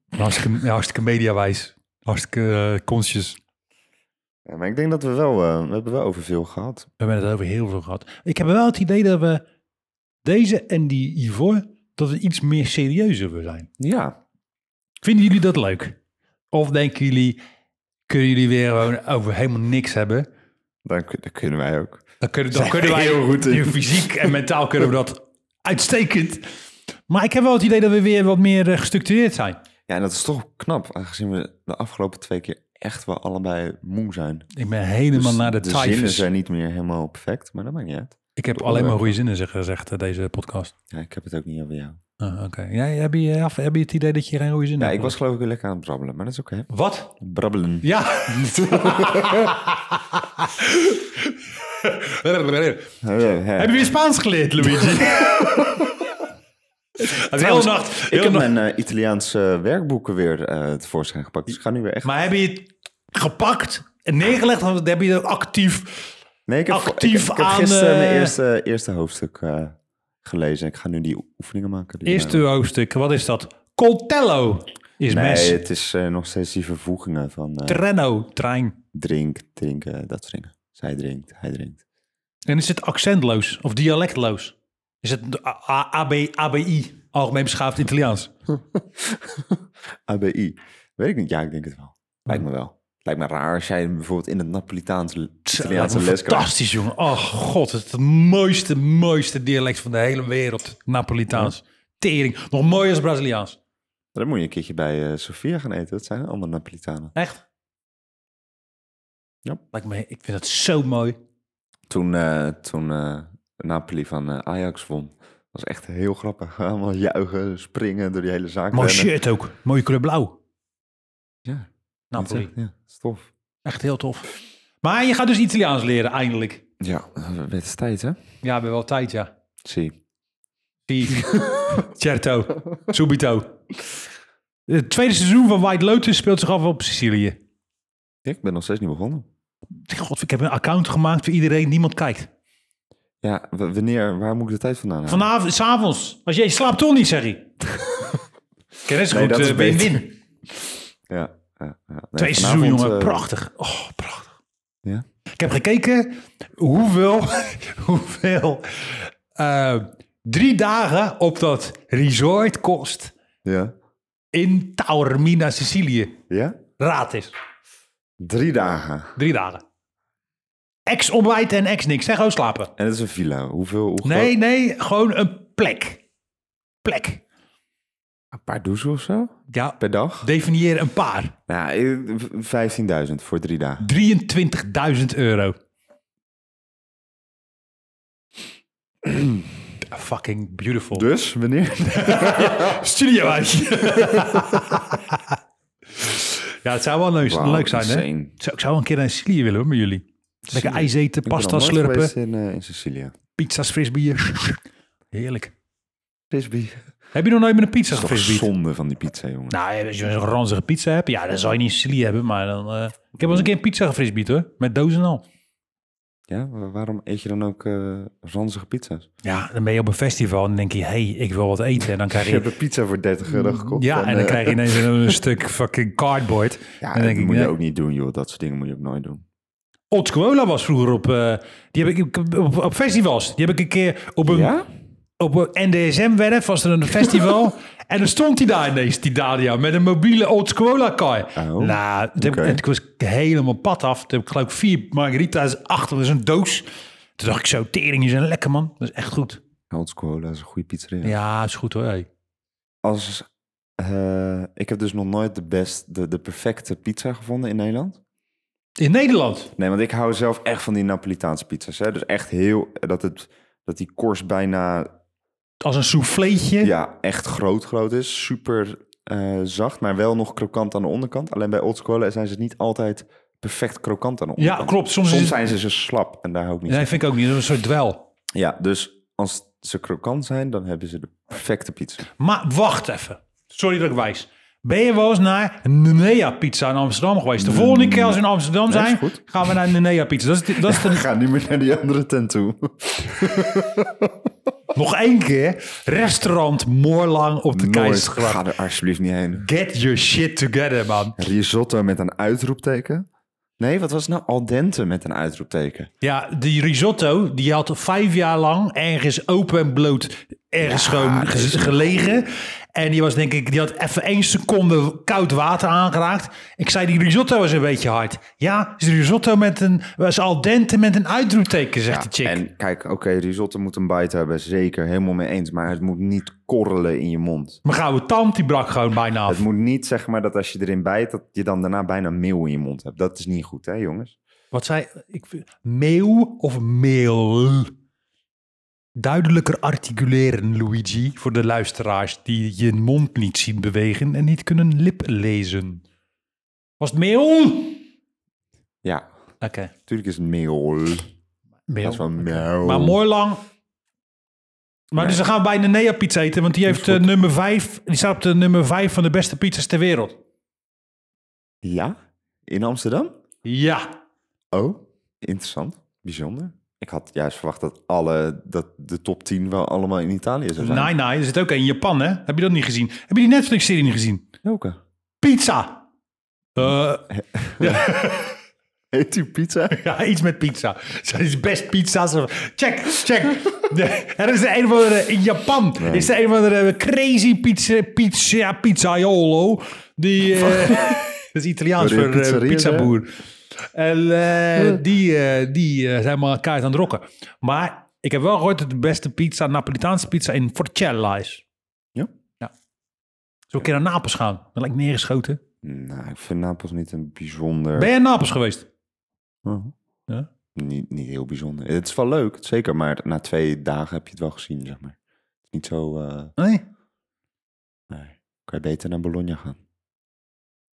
Hartstikke, ja, hartstikke mediawijs. Hartstikke uh, conscious.
Ja, maar ik denk dat we wel, eh, we hebben wel over veel gehad.
We hebben het over heel veel gehad. Ik heb wel het idee dat we deze en die hiervoor, dat we iets meer serieuzer willen zijn.
Ja,
Vinden jullie dat leuk? Of denken jullie, kunnen jullie weer gewoon over helemaal niks hebben?
dan, dan kunnen wij ook.
Dan kunnen, dan kunnen wij
heel goed in.
fysiek en mentaal kunnen we dat uitstekend. Maar ik heb wel het idee dat we weer wat meer eh, gestructureerd zijn.
Ja, en dat is toch knap, aangezien we de afgelopen twee keer echt wel allebei moe zijn.
Ik ben helemaal
Dus
naar de,
de zinnen zijn niet meer helemaal perfect, maar dat maakt niet uit.
Ik heb alleen maar goede zinnen zeg- gezegd, eh, deze podcast.
Ja, ik heb het ook niet over jou.
Ah, Oké. Jij heb, je, af- heb je het idee dat je geen goede zinnen
Ja,
hebt?
ik was geloof ik lekker aan het brabbelen, maar dat is oké.
Wat?
Brabbelen.
Ja. heb je weer Spaans geleerd, Luigi? Is heel nacht.
Ik heb
nacht.
mijn eh, Italiaanse werkboeken weer eh tevoorschijn gepakt. Dus ik ga nu weer echt...
Maar heb je het gepakt en neergelegd? Of heb je het actief?
Nee, ik heb,
actief
ik, ik heb
aan,
gisteren mijn
eh,
eerste, eerste hoofdstuk eh, gelezen. Ik ga nu die oefeningen maken. die
Eerste
zijn-
hoofdstuk, wat is dat? Coltello is
Nee,
mes.
het is eh, nog steeds die vervoegingen van eh,
Treno, trein.
drink, drinken, dat soort dingen. Zij drinkt, hij drinkt.
En is het accentloos of dialectloos? Is het AB, ABI, Algemeen Beschaafd Italiaans?
ABI. Weet ik niet. Ja, ik denk het wel. Lijkt me wel. Lijkt me raar als jij bijvoorbeeld in het Napolitaans Italiaanse les.
Fantastisch, jongen. Oh god, het, is het mooiste, mooiste dialect van de hele wereld. Napolitaans. Tering. Nog mooier als Braziliaans.
Dan moet je een keertje bij eh, Sofia gaan eten. Dat zijn allemaal Napolitanen.
Echt?
Ja.
Lijkt me, ik vind het zo mooi.
Toen, eh, toen eh, Napoli van Ajax won, was echt heel grappig. Allemaal juichen, springen door die hele zaak.
Mooi shirt ook. Mooie kleur blauw.
Ja,
Napoli.
Ja, stof.
Echt heel tof. Maar je gaat dus Italiaans leren, eindelijk.
Ja, het is tijd hè?
Ja, we hebben wel tijd, ja.
Zie.
Sì. Certo. Subito. Het tweede seizoen van White Lotus speelt zich af op Sicilië.
Ik ben nog steeds niet begonnen.
God, ik heb een account gemaakt voor iedereen. Niemand kijkt.
Ja, w- wanneer, waar moet ik de tijd vandaan halen?
Vanavond, s'avonds. Als jij slaapt toch niet, zeg je. Kennis
Nee,
goed,
dat is
eh, win-win.
Ja, ja, ja. Nee,
Twee
vanavond,
seizoen, jongen.
eh,
prachtig. Oh, prachtig.
Ja?
Ik heb gekeken hoeveel, hoeveel eh, drie dagen op dat resort kost
Ja?
in Taormina, Sicilië.
Ja?
Raad is.
Drie dagen.
Drie dagen. Ex ontbijt en ex niks. Zeg gewoon slapen.
En het is een villa. Hoeveel? Hoe
Nee, nee, gewoon een plek. Plek.
Een paar douchen of zo?
Ja,
Per dag?
definieer een paar.
Nou, eh, v- 15.000 voor drie dagen.
23.000 euro. Fucking beautiful.
Dus, wanneer?
Studiohuisje. ja, het zou wel leuk, leuk zijn, hè?
insane.
Zo, ik zou wel een keer naar Sicilië willen, hoor, met jullie. Lekker ijs eten,
Ik
pasta slurpen,
in, eh, in Sicilië.
pizza's, frisbier. Heerlijk.
Frisbee.
Heb je nog nooit met een pizza
Dat is toch
gefrisbeerd?
zonde van die pizza, jongen.
Nou, als je zo'n ranzige pizza hebt, ja, dan zou je niet Sicilië hebben, maar dan... eh, Ik heb wel eens een keer een pizza gefrisbeerd, hoor. Met dozen en al.
Ja, wa- waarom eet je dan ook eh ranzige pizza's?
Ja, dan ben je op een festival en dan denk je, hé, hey, ik wil wat eten. En dan krijg
Je
je...
hebt een pizza voor 30 euro gekocht.
Ja, en dan
eh,
krijg je ineens een, een stuk fucking cardboard.
Ja,
dan denk
dat
ik,
moet je
nee.
ook niet doen, joh. Dat soort dingen moet je ook nooit doen.
Otscola was vroeger op, eh, die heb ik op, op festivals. Die heb ik een keer op een,
Ja?
Op een NDSM-werf, was er een festival. en dan stond hij daar ineens, die Dalia, met een mobiele Otscola kar.
Oh,
nou, toen heb ik- was helemaal pad af. Toen heb ik geloof ik vier margarita's achter zo'n doos. Toen dacht ik zo, tering, die zijn lekker man. Dat is echt goed.
Old dat is een goede pizzeria.
Ja, is goed hoor. hey.
Als, eh, ik heb dus nog nooit de, best, de, de perfecte pizza gevonden in Nederland.
In Nederland.
Nee, want ik hou zelf echt van die Napolitaanse pizza's. Hè? Dus echt heel, dat, het, dat die korst bijna
Als een souffleetje.
ja, echt groot groot is. Super eh, zacht, maar wel nog krokant aan de onderkant. Alleen bij Old School zijn ze niet altijd perfect krokant aan de
Ja,
onderkant.
klopt. Soms,
zijn ze zo slap en daar hou ik niet
Nee,
van.
vind ik ook niet. Dat is een soort dwel.
Ja, dus als ze krokant zijn, dan hebben ze de perfecte pizza.
Maar wacht even. Sorry dat ik wijs. Ben je wel eens naar Nenea Pizza in Amsterdam geweest? De volgende keer als we in Amsterdam zijn, gaan we naar Nenea Pizza. Dat is, de- dat is de-
Ga niet meer naar die andere tent toe.
nog één keer. Restaurant Moorlang op de. Keizersgracht.
Ga er alsjeblieft niet heen.
Get your shit together, man.
Risotto met een uitroepteken. Nee, wat was het nou? Al dente met een uitroepteken.
Ja, die risotto, die had vijf jaar lang ergens open en bloot ergens
Ja,
gewoon gelegen. En die was denk ik, die had even één seconde koud water aangeraakt. Ik zei, die risotto is een beetje hard. Ja, is risotto met een, was al dente met een uitroepteken, zegt de chick.
En kijk, oké, risotto moet een bite hebben. Zeker, helemaal mee eens. Maar het moet niet korrelen in je mond.
Mijn gouden tand, die brak gewoon bijna af.
Het moet niet zeg maar dat als je erin bijt, dat je dan daarna bijna meel in je mond hebt. Dat is niet goed, hè jongens?
Wat zei ik? Meeuw of meel? Duidelijker articuleren, Luigi, voor de luisteraars die je mond niet zien bewegen en niet kunnen lip lezen. Was het meel?
Ja,
Oké.
natuurlijk is het meel.
Meel.
Dat is wel meel.
Maar mooi lang. Maar
Nee.
dus dan gaan we bij de Nea Pizza eten, want die heeft eh,
goed.
nummer 5. Die staat op de nummer 5 van de beste pizza's ter wereld.
Ja? In Amsterdam?
Ja.
Oh, interessant. Bijzonder. Ik had juist verwacht dat, alle, dat de top 10 wel allemaal in Italië zou zijn.
Nee, nee, er zit ook een in Japan, hè? Heb je dat niet gezien? Heb je die Netflix-serie niet gezien?
Welke?
Pizza. Eh,
Heet die pizza?
Ja, iets met pizza. Zijn is best pizza's. Check, check. De- er is een of andere in Japan. Is er een of andere crazy pizza, pizza, pizzaiolo. Die, eh, dat is Italiaans voor eh,
pizzeria,
pizzaboer. En eh, die, eh, die zijn maar kaart aan het rokken. Maar ik heb wel gehoord dat de beste pizza, Napolitaanse pizza in Forcella is.
Ja?
Ja. Zullen we een keer naar Napels gaan? Dat lijkt neergeschoten.
Nou, ik vind Napels niet een bijzonder...
Ben je in Napels geweest?
Oh.
Ja?
Niet, niet heel bijzonder. Het is wel leuk, zeker. Maar na twee dagen heb je het wel gezien, zeg maar. Niet zo...
Nee.
nee. Kan je beter naar Bologna gaan.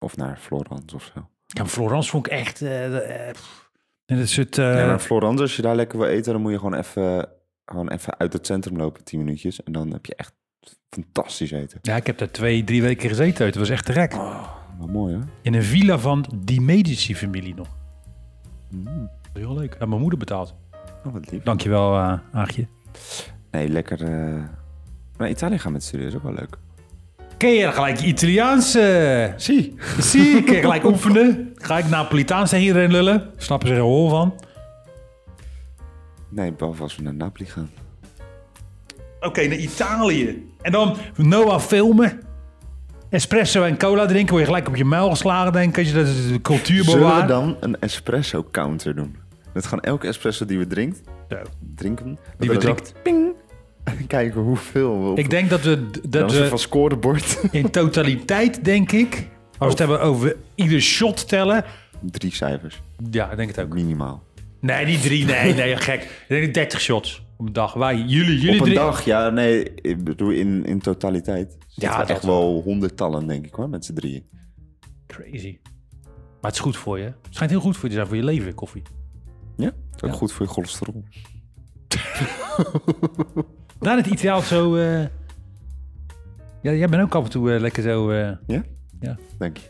Of naar Florence of zo.
Ja, Florence vond ik echt... eh eh. En het soort... eh,
ja, naar Florence, als je daar lekker wil eten... dan moet je gewoon even, gewoon even uit het centrum lopen, 10 minuutjes. En dan heb je echt fantastisch eten.
Ja, ik heb daar twee, drie weken gezeten. Het was echt te gek.
Wat mooi, hè?
In een villa van die Medici-familie nog.
Mm.
Heel leuk. Ja, mijn moeder betaald.
Oh, wat lief.
Dankjewel, uh, Aagje.
Nee, lekker... eh, Naar Italië gaan met studie is ook wel leuk.
Ken je gelijk Italiaans? eh,
Zie.
Zie, kun je gelijk oefenen. Ga ik Napolitaans tegen iedereen lullen? Snappen ze er hol van?
Nee, behalve als we naar Napoli gaan.
Oké, naar Italië. En dan Noah filmen. Espresso en cola drinken. Word je gelijk op je muil geslagen, denk ik. Als je dat is de cultuur
Zullen we
bewaart.
dan een espresso counter doen? Dat gewoon elke espresso die we drinkt,
Zo.
drinken, dat
Die we drinken.
Ping. En kijken hoeveel we op.
Ik denk dat we, dat we
van scorebord.
in totaliteit, denk ik... Als we het hebben over ieder shot tellen...
Drie cijfers,
Ja, ik denk het ook.
minimaal.
Nee, niet drie. Nee, nee, gek. Ik denk 30 shots op een dag. Wij, jullie, jullie
Op een
drie-
dag, ja, nee, ik bedoel in, in totaliteit.
Ja, dat
echt wel honderdtallen, denk ik hoor, met z'n drieën.
Crazy. Maar het is goed voor je. Het schijnt heel goed voor je te zijn voor je leven, koffie.
Ja, is ook
Ja.
goed voor je cholesterol.
Daar het ideaal zo... eh, Ja, jij bent ook af en toe eh, lekker zo... eh,
Ja?
Ja.
Dank je.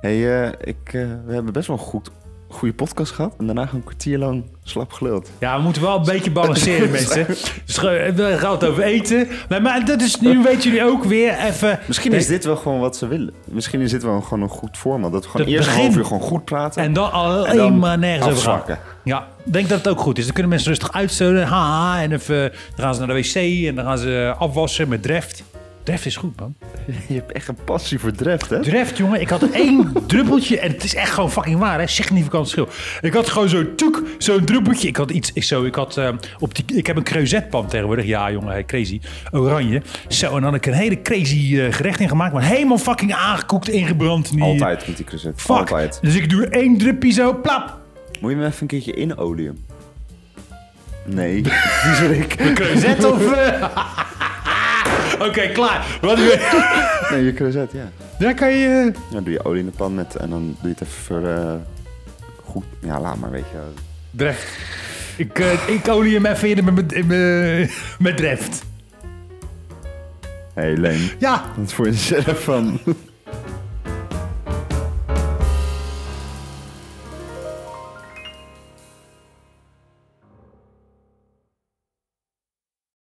hey, ik, we hebben best wel een goed, goede podcast gehad. En daarna gewoon een kwartier lang slap geluld.
Ja, we moeten wel een beetje balanceren, mensen. Dus ge- we gaan het over eten. Maar, maar dat is, nu weten jullie ook weer even...
Misschien is dit wel gewoon wat ze willen. Misschien is dit wel gewoon een goed format. Dat we gewoon eerst
begin-
een half uur gewoon goed praten.
En dan alleen
dan
maar nergens over gaan. Ja, ik denk dat het ook goed is. Dan kunnen mensen rustig uitstoten. Haha, en even, dan gaan ze naar de wc en dan gaan ze afwassen met Dreft. Dreft is goed, man.
Je hebt echt een passie voor Dreft, hè?
Dreft, jongen. Ik had één druppeltje en het is echt gewoon fucking waar, hè. Significant verschil. Ik had gewoon zo'n toek, zo'n druppeltje. Ik had iets, ik, zo, ik had eh, op die, ik heb een creusetpan tegenwoordig. Ja, jongen, crazy. Oranje. Zo, en dan had ik een hele crazy eh, gerecht in gemaakt. Maar helemaal fucking aangekoekt, ingebrand. Die,
Altijd met die crozet.
Fuck.
Altijd.
Dus ik doe één druppie zo, plap.
Moet je hem even een keertje inolieën? Nee, viezerik.
Creuset of... eh? Oké, klaar. Wat weer?
Nee, je crozet, ja.
Daar kan je... eh,
Dan doe je olie in de pan met en dan doe je het even voor, eh, goed. Ja, laat maar, weet je.
Dreft. Ik, eh, ik olie hem even in met, met, met, Dreft.
Hé, hey, Leen.
Ja,
Wat voor jezelf van?